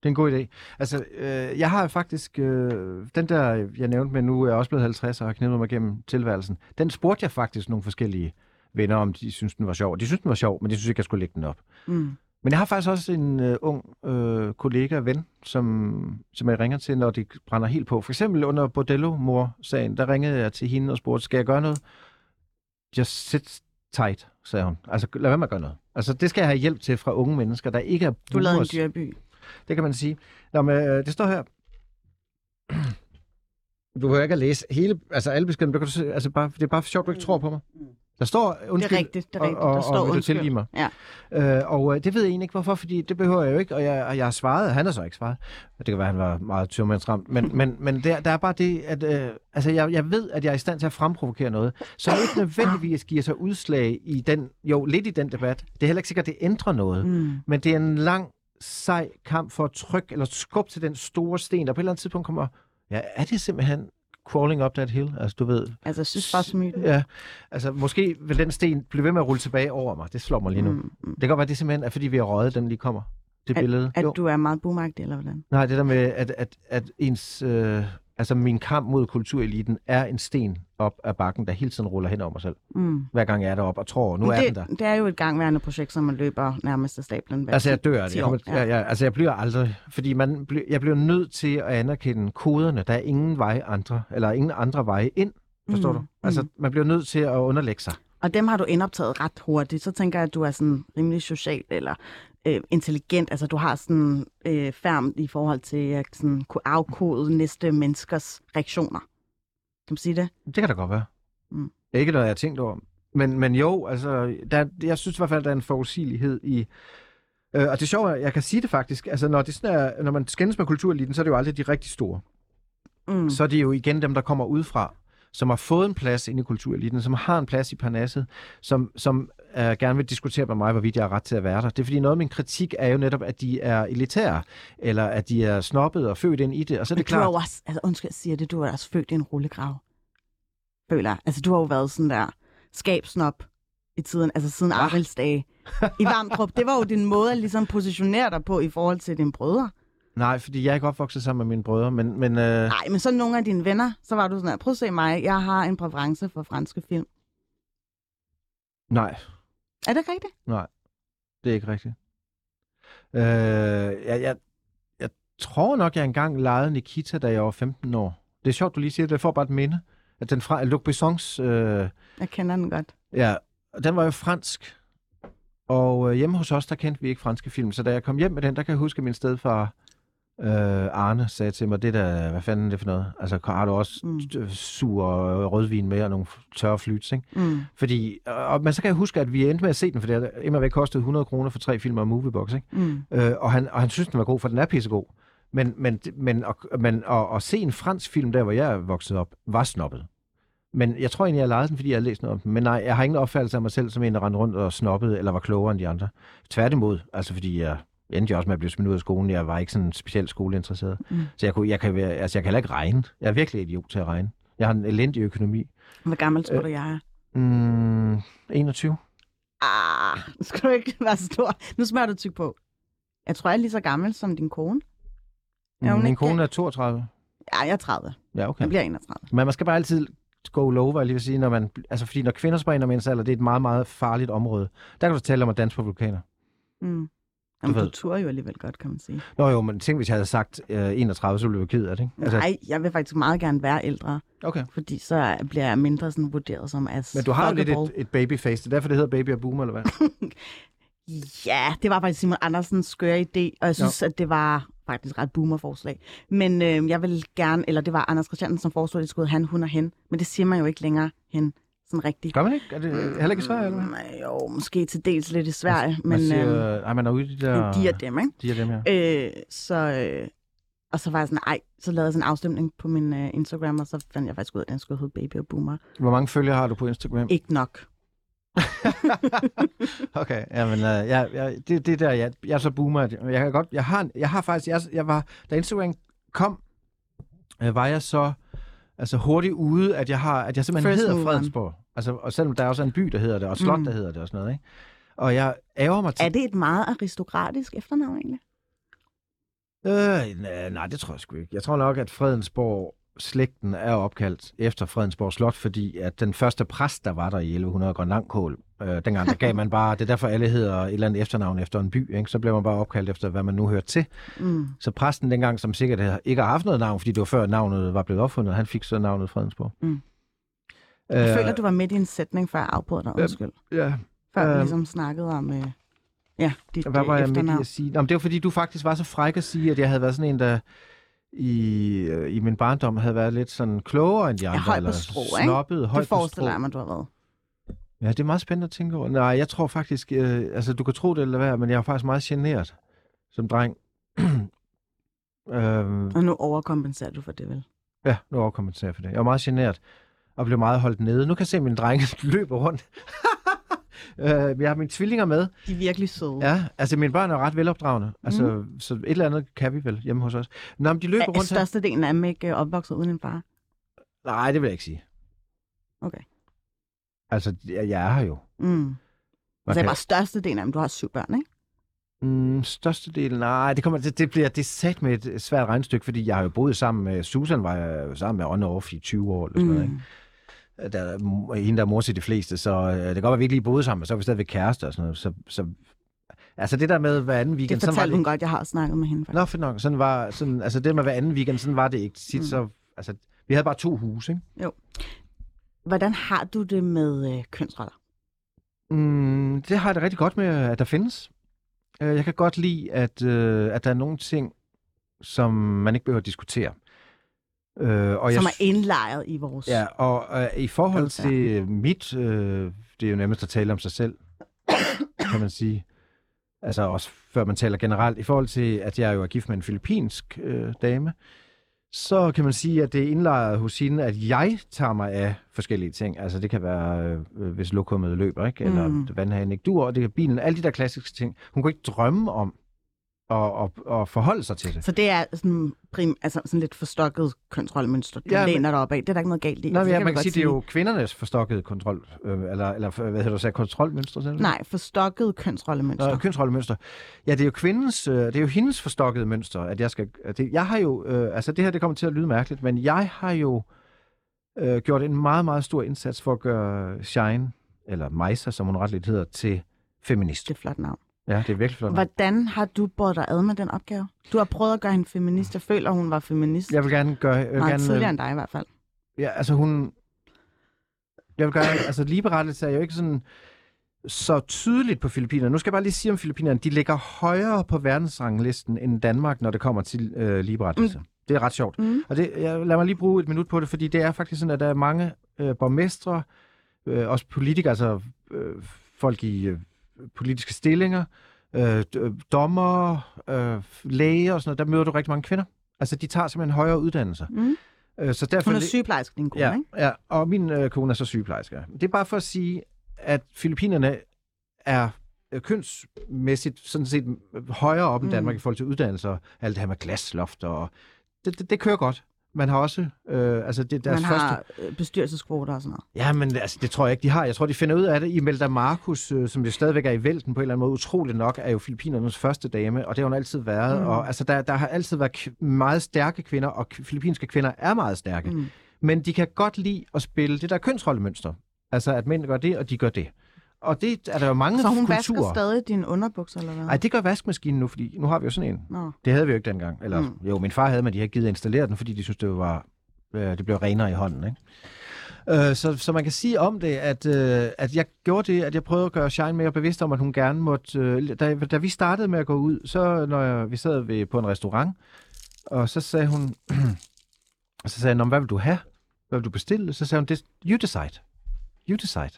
Det er en god idé. Altså, øh, jeg har faktisk, øh, den der, jeg nævnte med nu, er jeg også blevet 50 og har knippet mig gennem tilværelsen. Den spurgte jeg faktisk nogle forskellige venner, om de synes den var sjov. De synes den var sjov, men de synes ikke, jeg skulle lægge den op. Mm. Men jeg har faktisk også en øh, ung øh, kollega og ven, som, som jeg ringer til, når de brænder helt på. For eksempel under Bordello-mor-sagen, der ringede jeg til hende og spurgte, skal jeg gøre noget? Just sit tight, sagde hun. Altså, lad være med at gøre noget. Altså, det skal jeg have hjælp til fra unge mennesker, der ikke er Du lavede en boomers. Det kan man sige. Nå, men, øh, det står her. Du behøver ikke at læse hele, altså alle beskeden, du kan, altså bare, det er bare sjovt, du ikke tror på mig. Der står, undskyld, det er rigtigt, det er rigtigt. og, der og, står og vil du tilgive mig? Ja. Øh, og øh, det ved jeg egentlig ikke, hvorfor, fordi det behøver jeg jo ikke, og jeg, og jeg har svaret, han har så ikke svaret. Det kan være, han var meget tyrmandsramt, men, men, men der, der er bare det, at øh, altså, jeg, jeg ved, at jeg er i stand til at fremprovokere noget, som ikke nødvendigvis giver sig udslag i den, jo, lidt i den debat. Det er heller ikke sikkert, at det ændrer noget, Mm. men det er en lang, sej kamp for at trykke eller skubbe til den store sten, der på et eller andet tidspunkt kommer, ja, er det simpelthen crawling up that hill? Altså, du ved, Altså, jeg synes bare myten. Ja, altså måske vil den sten blive ved med at rulle tilbage over mig. Det slår mig lige nu. Mm. Mm. Det kan godt være, at det simpelthen er, fordi vi har røget, den lige kommer. Det billede. At jo. du er meget boomagtig, eller hvordan? Nej, det der med, at, at, at ens, øh, altså min kamp mod kultureliten er en sten op ad bakken, der hele tiden ruller hen over mig selv. Mm. Hver gang jeg er deroppe og tror, nu Men er det, den der. det er jo et gangværende projekt, som man løber nærmest af stablen. hver Altså, jeg dør det. 10 Jeg, kommer, ja. Ja, altså, jeg bliver aldrig... Fordi man, jeg bliver nødt til at anerkende koderne. Der er ingen vej andre, eller ingen andre veje ind. Forstår Mm, du? Altså, mm. man bliver nødt til at underlægge sig. Og dem har du indoptaget ret hurtigt. Så tænker jeg, at du er sådan rimelig social eller øh, intelligent. Altså, du har sådan øh, færm i forhold til at sådan, kunne afkode næste menneskers reaktioner. Kan man sige det? Det kan da godt være. Mm. Ikke noget, jeg har tænkt over. Men, men jo, altså, der, jeg synes i hvert fald, der er en forudsigelighed i... Øh, og det er sjovt, at jeg kan sige det faktisk. Altså, når, det sådan er, når man skændes med kultureliten, så er det jo aldrig de rigtig store. Mm. Mm. Så er det jo igen dem, der kommer udefra, som har fået en plads inde i kultureliten, som har en plads i Parnasset, som, som øh, gerne vil diskutere med mig, hvorvidt jeg har ret til at være der. Det er fordi noget af min kritik er jo netop, at de er elitære, eller at de er snobbet og født ind i det. Og så er Men det du er klart... jo også, altså undskyld, jeg siger det, du er også født i en rullegrav. føler. Altså, du har jo været sådan der skabsnop i tiden, altså siden Hva? Arils dage. I Varmdrup, det var jo din måde at ligesom positionere dig på i forhold til dine brødre. Nej, fordi jeg er ikke opvokset sammen med mine brødre, men, men øh, Nej, men så nogle af dine venner, så var du sådan her, prøv at se mig, jeg har en præference for franske film. nej, Er det rigtigt? det er ikke rigtigt. Øh, jeg, jeg, jeg tror nok, jeg engang lejede Nikita, da jeg var 15 år. Det er sjovt, du lige siger det. Jeg får bare et minde. At den fra Luc Bessons... Øh, Jeg kender den godt. Ja, og den var jo fransk. Og øh, hjemme hos os, der kendte vi ikke franske film. Så da jeg kom hjem med den, der kan jeg huske, at min stedfar øh, Arne sagde til mig, det der, hvad fanden er det for noget? Altså, har du også Mm. mm. sur rødvin med og nogle tørre flyts, ikke? Mm. Fordi, og, men så kan jeg huske, at vi endte med at se den, for det har immer væk kostede 100 kroner for tre film og Moviebox, ikke? Mm. Øh, og, han, og han synes, den var god, for den er pissegod. Men, men, men, og, men at, at se en fransk film, der hvor jeg vokset op, var snobbet. Men jeg tror egentlig, jeg lejede den, fordi jeg har læst noget om den. Men nej, jeg har ingen opfattelse af mig selv som en, der rendte rundt og snobbede, eller var klogere end de andre. Tværtimod, altså fordi jeg endte jo også med at blive smidt ud af skolen. Jeg var ikke sådan specielt skoleinteresseret. Mm. Så jeg, kunne, jeg, kan være, altså jeg kan heller ikke regne. Jeg er virkelig idiot til at regne. Jeg har en elendig økonomi. Hvor gammel tror Øh. du, jeg er? Mm, 21. Ah, nu skal du ikke være så stor. Nu smører du tyk på. Jeg tror, jeg er lige så gammel som din kone. Er Mm, min ikke- kone er 32. Ja, jeg er 30. Ja, okay. Jeg bliver 31. Men man skal bare altid go low, hvad jeg lige vil sige, når man, altså fordi når kvinder springer mænds alder, det er et meget, meget farligt område. Der kan du tale om at danse på vulkaner. Mm. Jamen, du turer jo alligevel godt, kan man sige. Nå jo, men tænk, hvis jeg havde sagt øh, 31, så ville være ked af det? Altså, Nej, jeg vil faktisk meget gerne være ældre, Okay. fordi så bliver jeg mindre sådan vurderet som as Men du har jo lidt et, et babyface, det er derfor, det hedder baby og boomer, eller hvad? Ja, det var faktisk Simon Andersens skøre idé, og jeg synes, at det var faktisk ret boomer-forslag. Men øh, jeg vil gerne, eller det var Anders Christiansen, som foreslog, at det skulle han, hun og hen. Men det siger man jo ikke længere hen, sådan rigtigt. Gør man ikke? Er det heller ikke i Sverige, eller hvad? Nej, jo, måske til dels lidt i Sverige, Man men siger, øh, nej, man er ude i de der... de er dem, ikke? De er dem, ja. Øh, så, øh, og så var jeg sådan, ej, så lavede jeg sådan en afstemning på min øh, Instagram, og så fandt jeg faktisk ud af, at den skulle hedde Baby og Boomer. Hvor mange følgere har du på Instagram? Ikke nok. Okay, jamen, øh, jeg, jeg, det, det er der, jeg, jeg er så boomer. Jeg kan godt, jeg har, jeg har faktisk, jeg, jeg var, da Instagram kom, øh, var jeg så altså hurtigt ude, at jeg har, at jeg simpelthen First hedder. Fredensborg. Altså, og selvom der er også en by, der hedder det, og slot, Mm. der hedder det og sådan noget, ikke? Og jeg ærger mig til... Er det et meget aristokratisk efternavn egentlig? Øh, nej, nej, det tror jeg sgu ikke. Jeg tror nok, at Fredensborg slægten er opkaldt efter Fredensborg Slot, fordi at den første præst, der var der i 1100 Grønlandkål, øh, dengang der gav man bare, det er derfor alle hedder et eller andet efternavn efter en by, ikke? så blev man bare opkaldt efter, hvad man nu hørte til. Mm. Så præsten dengang, som sikkert ikke har haft noget navn, fordi det var før navnet var blevet opfundet, han fik så navnet Fredensborg. Mm. Jeg føler, du var midt i en sætning, før jeg afbrød dig. ja, Undskyld. Ja, Før vi øhm, ligesom snakkede om øh, ja, dit Hvad var øh, jeg efternavn. at sige? Nå, men det var fordi, du faktisk var så fræk at sige, at jeg havde været sådan en, der i, øh, i min barndom havde været lidt sådan klogere end de andre. høj på eller strå, ikke? snobbet, højt Det på forestiller jeg mig, du har været. Ja, det er meget spændende at tænke over. Nej, jeg tror faktisk, øh, altså du kan tro det eller hvad, men jeg var faktisk meget generet som dreng. øhm, Og nu overkompenserer du for det, vel? ja, nu overkommenterer jeg for det. Jeg var meget generet og blev meget holdt nede. Nu kan jeg se, at mine drenge løber rundt. øh, jeg har mine tvillinger med. De er virkelig søde. Ja, altså mine børn er ret velopdragende. Altså, mm. så et eller andet kan vi vel hjemme hos os. Nå, men de løber Er, er rundt størstedelen af dem ikke øh, opvokset uden en far? Nej, det vil jeg ikke sige. Okay. Altså, jeg, jeg er her jo. Mm. Man Altså, kan- bare størstedelen af dem. Du har syv børn, ikke? Mm, størstedelen, nej, det, kommer, det, det bliver det sat med et svært regnstykke, fordi jeg har jo boet sammen med, Susan var jeg jo sammen med on off i 20 år, eller sådan mm. noget, ikke? Der er hende, der er mor til de fleste, så øh, det kan godt være, at vi ikke lige boede sammen, men så er vi stadigvæk kærester og sådan noget, så, så altså det der med hver anden Det weekend, sådan var fortalte det hun godt, jeg har snakket med hende. Faktisk. Nå, fedt nok, sådan var, sådan, altså det med hver anden weekend, sådan var det ikke tit, Mm. så, altså, vi havde bare to huse, ikke? Hvordan har du det med øh, kønsroller? Mm, det har jeg det rigtig godt med, at der findes. Øh, Jeg kan godt lide, at, øh, at der er nogle ting, som man ikke behøver at diskutere. Øh, og Som jeg, er indlejret i vores... Ja, og øh, i forhold til mit, øh, det er jo nemmest at tale om sig selv, kan man sige. Altså også før man taler generelt. I forhold til, at jeg jo er gift med en filippinsk øh, dame, så kan man sige, at det er indlejret hos hende, at jeg tager mig af forskellige ting. Altså det kan være, øh, hvis lokummet løber, ikke? eller Mm. vandhagen ikke dur, og det kan bilen, alle de der klassiske ting. Hun kunne ikke drømme om og, og, og forholde sig til det. Så det er sådan, prim, altså sådan lidt forstokket kontrolmønster, du Ja, læner dig op af. Det er der ikke noget galt i. Nå, Altså, ja, vi man kan godt sige, det er jo kvindernes forstokkede kontrol, øh, eller, eller hvad hedder du sagde, kontrolmønstre? Sagde du? Nej, forstokket kønsrollemønster. Nå, kønsrollemønster. Ja, det er jo kvindens, øh, det er jo hendes forstokkede mønster, at jeg skal... At det, jeg har jo, øh, altså det her, det kommer til at lyde mærkeligt, men jeg har jo øh, gjort en meget, meget stor indsats for at gøre Shine, eller Majsa, som hun retligt hedder, til feminist. Det er flot navn. Ja, det er virkelig flot. Hvordan har du båret dig ad med den opgave? Du har prøvet at gøre hende feminist. Jeg føler, hun var feminist. Jeg vil gerne gøre... Jeg vil gerne, tidligere end dig i hvert fald. Ja, altså hun... Jeg vil gøre... altså ligeberettelse er jo ikke sådan så tydeligt på Filippinerne. Nu skal jeg bare lige sige om Filippinerne. De ligger højere på verdensranglisten end Danmark, når det kommer til øh, ligeberettelse. Mm. Det er ret sjovt. Mm. Og det, jeg, lad mig lige bruge et minut på det, fordi det er faktisk sådan, at der er mange øh, borgmestre, øh, også politikere, altså øh, folk i øh, politiske stillinger, øh, øh, dommer, øh, læger og sådan noget, der møder du rigtig mange kvinder. Altså, de tager simpelthen højere uddannelser. Mm. Øh, så derfor Hun er sygeplejerske, din kone, Ja, ikke? ja, og min øh, kone er så sygeplejerske. Det er bare for at sige, at Filippinerne er øh, kønsmæssigt sådan set højere op end Mm. Danmark i forhold til uddannelser og alt det her med glasloft og det, det, det kører godt. Man har også, øh, altså det er deres Man første... har øh, bestyrelseskvoter og sådan noget. Ja, men altså, det tror jeg ikke, de har. Jeg tror, de finder ud af det. Imelda Marcus, øh, som jo stadigvæk er i vælten på en eller anden måde, utroligt nok, er jo Filippinernes første dame, og det har hun altid været. Mm. Mm. Og altså, der, der har altid været meget stærke kvinder, og filippinske kvinder er meget stærke. Mm. Men de kan godt lide at spille det der kønsrollemønster. Altså, at mænd gør det, og de gør det. Og det er der jo mange Så hun kulturer. vasker stadig dine underbukser, eller hvad? Nej, det gør vaskemaskinen nu, fordi nu har vi jo sådan en. Nå. Det havde vi jo ikke dengang. Eller, Mm. jo, min far havde, men de havde givet at installere den, fordi de synes det var, øh, det blev renere i hånden, ikke? Øh, så, så man kan sige om det, at, øh, at jeg gjorde det, at jeg prøvede at gøre Shine mere bevidst om, at hun gerne måtte... Øh, da, da vi startede med at gå ud, så når jeg, vi sad ved, på en restaurant, og så sagde hun... så sagde jeg, "Nå, men hvad vil du have? Hvad vil du bestille? Så sagde hun, "Det- you decide. You decide.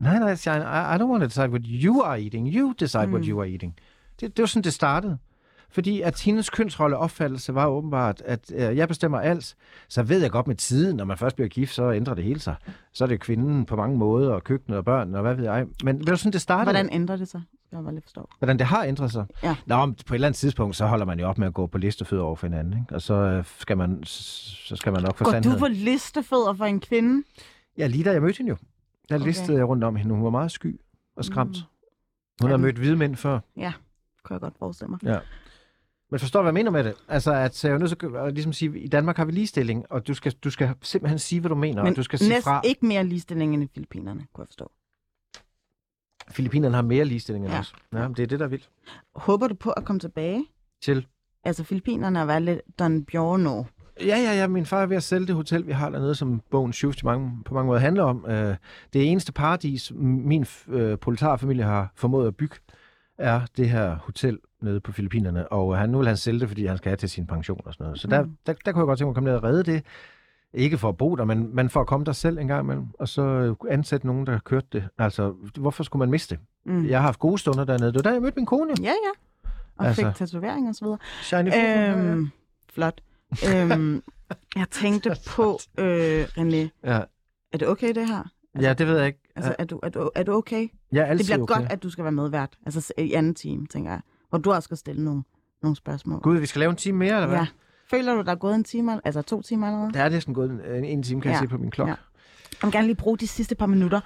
Nej, nej, Shine, I, I don't want to decide what you are eating. You decide mm. what you are eating. Det, det var sådan, det startede. Fordi at hendes kønsrolle opfattelse var åbenbart, at øh, jeg bestemmer alt, så ved jeg godt med tiden, når man først bliver gift, så ændrer det hele sig. Så er det kvinden på mange måder, og køkkenet og børn, og hvad ved jeg. Men det var sådan, det startede. Hvordan ændrer det sig? Jeg bare lige forstå. Hvordan det har ændret sig. Ja. Nå, på et eller andet tidspunkt, så holder man jo op med at gå på listefødder over for hinanden. Ikke? Og så øh, skal, man, så skal man nok få Går sandheden. du på listefødder for en kvinde? Ja, lige da jeg mødte hende jo. Der Okay. listede jeg rundt om hende. Hun var meget sky og skræmt. Mm. Hun Ja, har mødt hvide mænd før. Kunne jeg godt forestille mig. Ja. Men forstår du, hvad jeg mener med det? Altså, at jeg er nødt til at ligesom sige, i Danmark har vi ligestilling, og du skal, du skal simpelthen sige, hvad du mener, Men og du skal sige fra. ikke mere ligestilling end i Filippinerne, kunne jeg forstå. Filippinerne har mere ligestilling end Ja. os. Ja, det er det, der er vildt. Håber du på at komme tilbage? Til. Altså, Filippinerne er været lidt Don Bjorno. Ja, ja, ja. Min far er ved at sælge det hotel, vi har dernede, som bogen Shift mange, på mange måder handler om. Øh, det eneste paradis, min øh, proletarfamilie har formået at bygge, er det her hotel nede på Filippinerne. Og øh, han, nu vil han sælge det, fordi han skal have til sin pension og sådan noget. Så der, Mm. der, der kunne jeg godt tænke mig at komme ned og redde det. Ikke for at bo der, men, men for at komme der selv en gang imellem. Og så øh, ansætte nogen, der kørte det. Altså, hvorfor skulle man miste det? Mm. Jeg har haft gode stunder dernede. Det var da jeg mødte min kone. Ja, ja. Og Altså. fik tatovering og så videre. Shiny øhm, Øhm, flot. Øhm, jeg tænkte på, øh, René, ja. er det okay det her? ja, det ved jeg ikke. Altså, er du, er du, er du okay? jeg er Det altid bliver okay. godt, at du skal være medvært. Altså i anden time, tænker jeg. Hvor du også skal stille nogle, nogle spørgsmål. Gud, vi skal lave en time mere, eller hvad? Ja. Føler du, der er gået en time, altså to timer allerede? Der er næsten gået en, en, time, kan ja. Ja. jeg se på min klokke. Ja. Jeg vil gerne lige bruge de sidste par minutter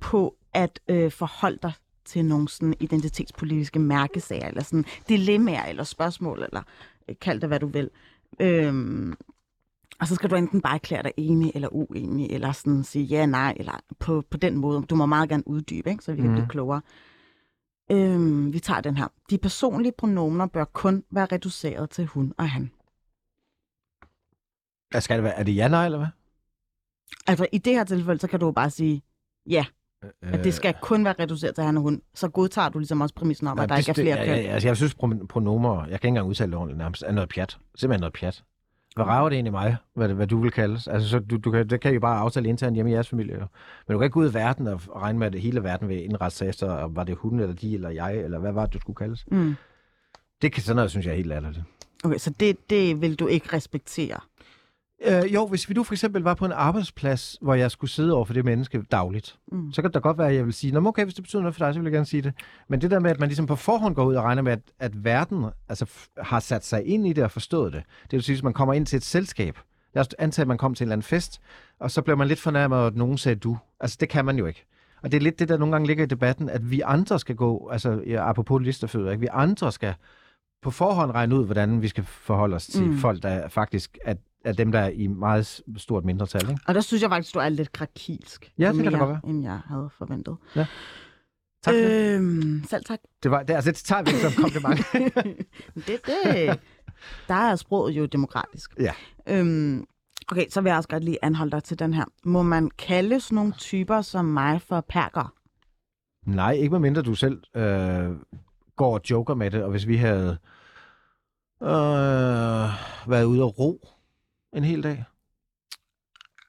på at øh, forholde dig til nogle sådan identitetspolitiske mærkesager, eller sådan dilemmaer, eller spørgsmål, eller øh, kald det, hvad du vil. Øhm, og så skal du enten bare erklære dig enig eller uenig, eller sådan sige ja, nej, eller på, på den måde. Du må meget gerne uddybe, ikke? så vi kan Mhm. blive klogere. Øhm, vi tager den her. De personlige pronomener bør kun være reduceret til hun og han. Ja, Skal det være, er det ja, nej, eller hvad? Altså i det her tilfælde, så kan du jo bare sige ja, at det skal kun være reduceret til han og hun. Så godtager du ligesom også præmissen om, at der ikke er flere ja, køn. ja, ja, altså, jeg synes, pro- pronomer, jeg kan ikke engang udtale det ordentligt nærmest, er noget pjat. Simpelthen noget pjat. Hvad rager det egentlig mig, hvad, det- hvad du vil kaldes? Altså, så du, du kan, det kan I jo bare aftale internt hjemme i jeres familie. Jo. Men du kan ikke gå ud i verden og, regne med, at hele verden vil indrette sig efter, og var det hun, eller de, eller jeg, eller hvad var det, du skulle kaldes? Mm. Det kan sådan noget, synes jeg er helt latterligt. Okay, så det, det vil du ikke respektere? Øh, jo, hvis vi nu for eksempel var på en arbejdsplads, hvor jeg skulle sidde over for det menneske dagligt, mm. så kan det godt være, at jeg vil sige, Nå, okay, hvis det betyder noget for dig, så vil jeg gerne sige det. Men det der med, at man ligesom på forhånd går ud og regner med, at, at verden altså, har sat sig ind i det og forstået det. Det vil sige, at man kommer ind til et selskab. Jeg antager, at man kom til en eller anden fest, og så bliver man lidt fornærmet, at nogen sagde du. Altså, det kan man jo ikke. Og det er lidt det, der nogle gange ligger i debatten, at vi andre skal gå, altså ja, apropos listerfødder, ikke? vi andre skal på forhånd regne ud, hvordan vi skal forholde os til mm. folk, der faktisk er, er dem, der er i meget stort mindretal. Ikke? Og der synes jeg faktisk, du er lidt krakilsk. Ja, det kan det godt være. end jeg havde forventet. Tak for det. Øhm, selv tak. Det, var, det, altså, det tager vi som kompliment. det, det, der er sproget jo demokratisk. Ja. Øhm, okay, så vil jeg også godt lige anholde dig til den her. Må man kalde sådan nogle typer som mig for perker? Nej, ikke medmindre du selv øh, går og joker med det, og hvis vi havde øh, været ude og ro en hel dag.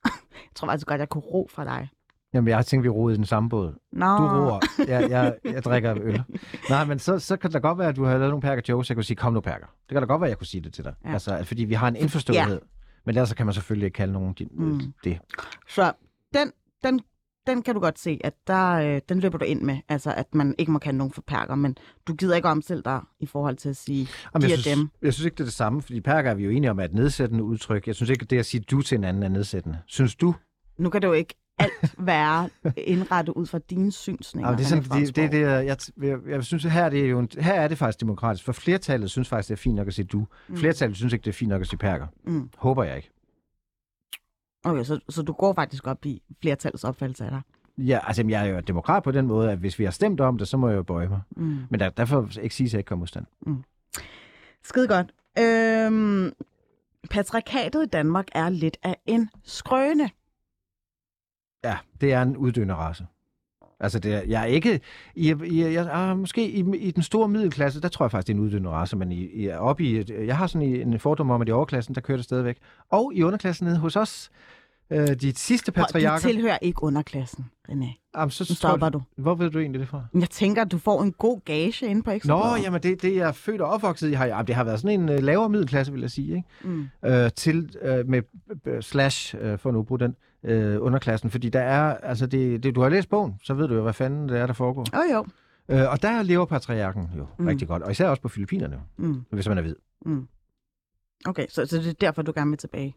Jeg tror faktisk godt, jeg kunne ro fra dig. Jamen, jeg har tænkt, vi roede i den samme båd. Nå, Du roer, jeg, jeg, jeg drikker øl. Nej, men så, så kan det godt være, at du har lavet nogle perker jokes, jeg kunne sige, kom nu perker. Det kan da godt være, at jeg kunne sige det til dig. Ja. Altså, fordi vi har en indforståethed. Ja. Men ellers så kan man selvfølgelig ikke kalde nogen din, mm. det. Så den, den, den kan du godt se, at der, øh, den løber du ind med. Altså, at man ikke må kalde nogen for perker, men du gider ikke omstille dig i forhold til at sige, Jamen, de jeg, er synes, dem. jeg synes ikke, det er det samme, fordi perker er vi jo enige om, at nedsættende udtryk. Jeg synes ikke, at det at sige du til en anden er nedsættende. Synes du? Nu kan det jo ikke alt være indrettet ud fra dine synsninger. Jamen, det er sådan, det, det, er det, jeg, jeg, jeg synes, at her er det jo en, her er det faktisk demokratisk, for flertallet synes faktisk, det er fint nok at sige du. Mm. Flertallet synes ikke, det er fint nok at sige perker. Mm. Håber jeg ikke. Okay, så, så du går faktisk op i flertallets opfattelse af dig. Ja, altså jeg er jo demokrat på den måde, at hvis vi har stemt om det, så må jeg jo bøje mig. Mm. Men der, derfor ikke sige, at jeg ikke kommer modstand. Skide godt. Øhm, patriarkatet i Danmark er lidt af en skrøne. Ja, det er en uddøende race. Altså, det er, jeg er ikke... I, i, jeg, ah, måske i, i den store middelklasse, der tror jeg faktisk, det er en uddøende race, men i, i, op i, jeg har sådan en fordom om, at i overklassen, der kører det stadigvæk. Og i underklassen nede hos os, øh, de sidste Prøv, Du patriarker... tilhører ikke underklassen, René. Jamen, så, Nu stopper du. Hvor ved du egentlig det fra? Jeg tænker, at du får en god gage inde på Nå, Ekstrabladet. jamen det, det jeg er født og opvokset i, har, jamen, det har været sådan en øh, lavere middelklasse, vil jeg sige, ikke? Mm. Øh, til øh, med slash, øh, for nu at bruge den, øh, underklassen. Fordi der er, altså det, det, du har læst bogen, så ved du jo, hvad fanden det er, der foregår. Oh, jo. Øh, og der lever patriarken jo Mm. rigtig godt, og især også på Filippinerne, Mm. hvis man er hvid. Mm. Okay, så, så det er derfor, du gerne vil tilbage.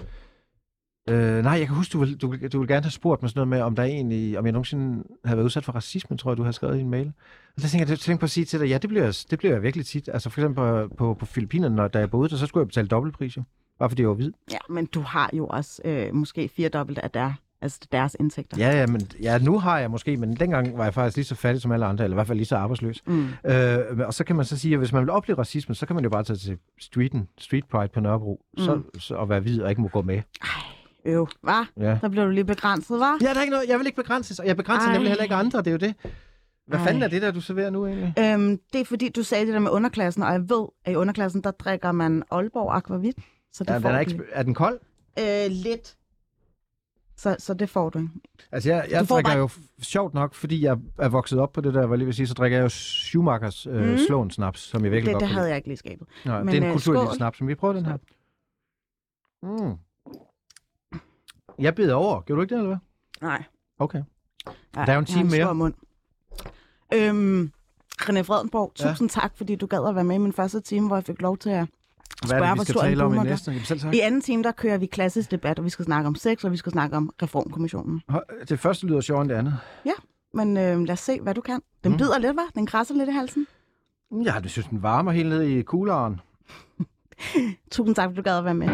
Øh, nej, jeg kan huske, du vil, du, du vil gerne have spurgt mig sådan noget med, om der egentlig, om jeg nogensinde havde været udsat for racisme, tror jeg, du har skrevet i en mail. Og der tænker jeg, tænkte på at sige til dig, ja, det bliver, det bliver jeg virkelig tit. Altså for eksempel på, på, på Filippinerne, når da jeg boede der, så skulle jeg betale dobbeltpris jo. Bare fordi jeg var hvid. Ja, men du har jo også øh, måske firedobbelt af der, altså deres indtægter. Ja, ja, men ja, nu har jeg måske, men dengang var jeg faktisk lige så fattig som alle andre, eller i hvert fald lige så arbejdsløs. Mm. Øh, og så kan man så sige, at hvis man vil opleve racisme, så kan man jo bare tage til streeten, street pride på Nørrebro, mm. så, så, og være hvid og ikke må gå med. Øv, hva? Ja. Der bliver du lige begrænset, hva? Ja, der er ikke noget, jeg vil ikke begrænses, og jeg begrænser Ej. nemlig heller ikke andre, det er jo det. Hvad Ej. fanden er det der, du serverer nu egentlig? Øhm, det er fordi, du sagde det der med underklassen, og jeg ved, at i underklassen, der drikker man Aalborg Aquavit. Så det Ja, den får er, du ikke, er den kold? Øh, lidt. Så, så det får du ikke. Altså, jeg, jeg Du drikker bare- jo sjovt nok, fordi jeg er vokset op på det der, hvad jeg lige vil sige, så drikker jeg jo Schumachers øh, Mm. slåen snaps, som jeg virkelig Det, godt det havde jeg ikke lige skabet. Nej, Men, det er en øh, kulturlig skål. snaps, men vi prøver den her. Mm. Jeg beder over. Gjorde du ikke det, eller hvad? Nej. Okay. Ja, Der er jo en time mere. Mund. Øhm, René Fredenborg, Ja. tusind tak, fordi du gad at være med i min første time, hvor jeg fik lov til at Hvad er det, vi skal tale om i næste? Jamen, selv tak. I anden time, der kører vi klassisk debat, og vi skal snakke om sex, og vi skal snakke om reformkommissionen. Det første lyder sjovere end det andet. Men øh, lad os se, hvad du kan. Den Mm. bider lidt, hva'? Den krasser lidt i halsen. Ja, du synes, den varmer helt ned i kugleren. Tusind tak, fordi du gad at være med.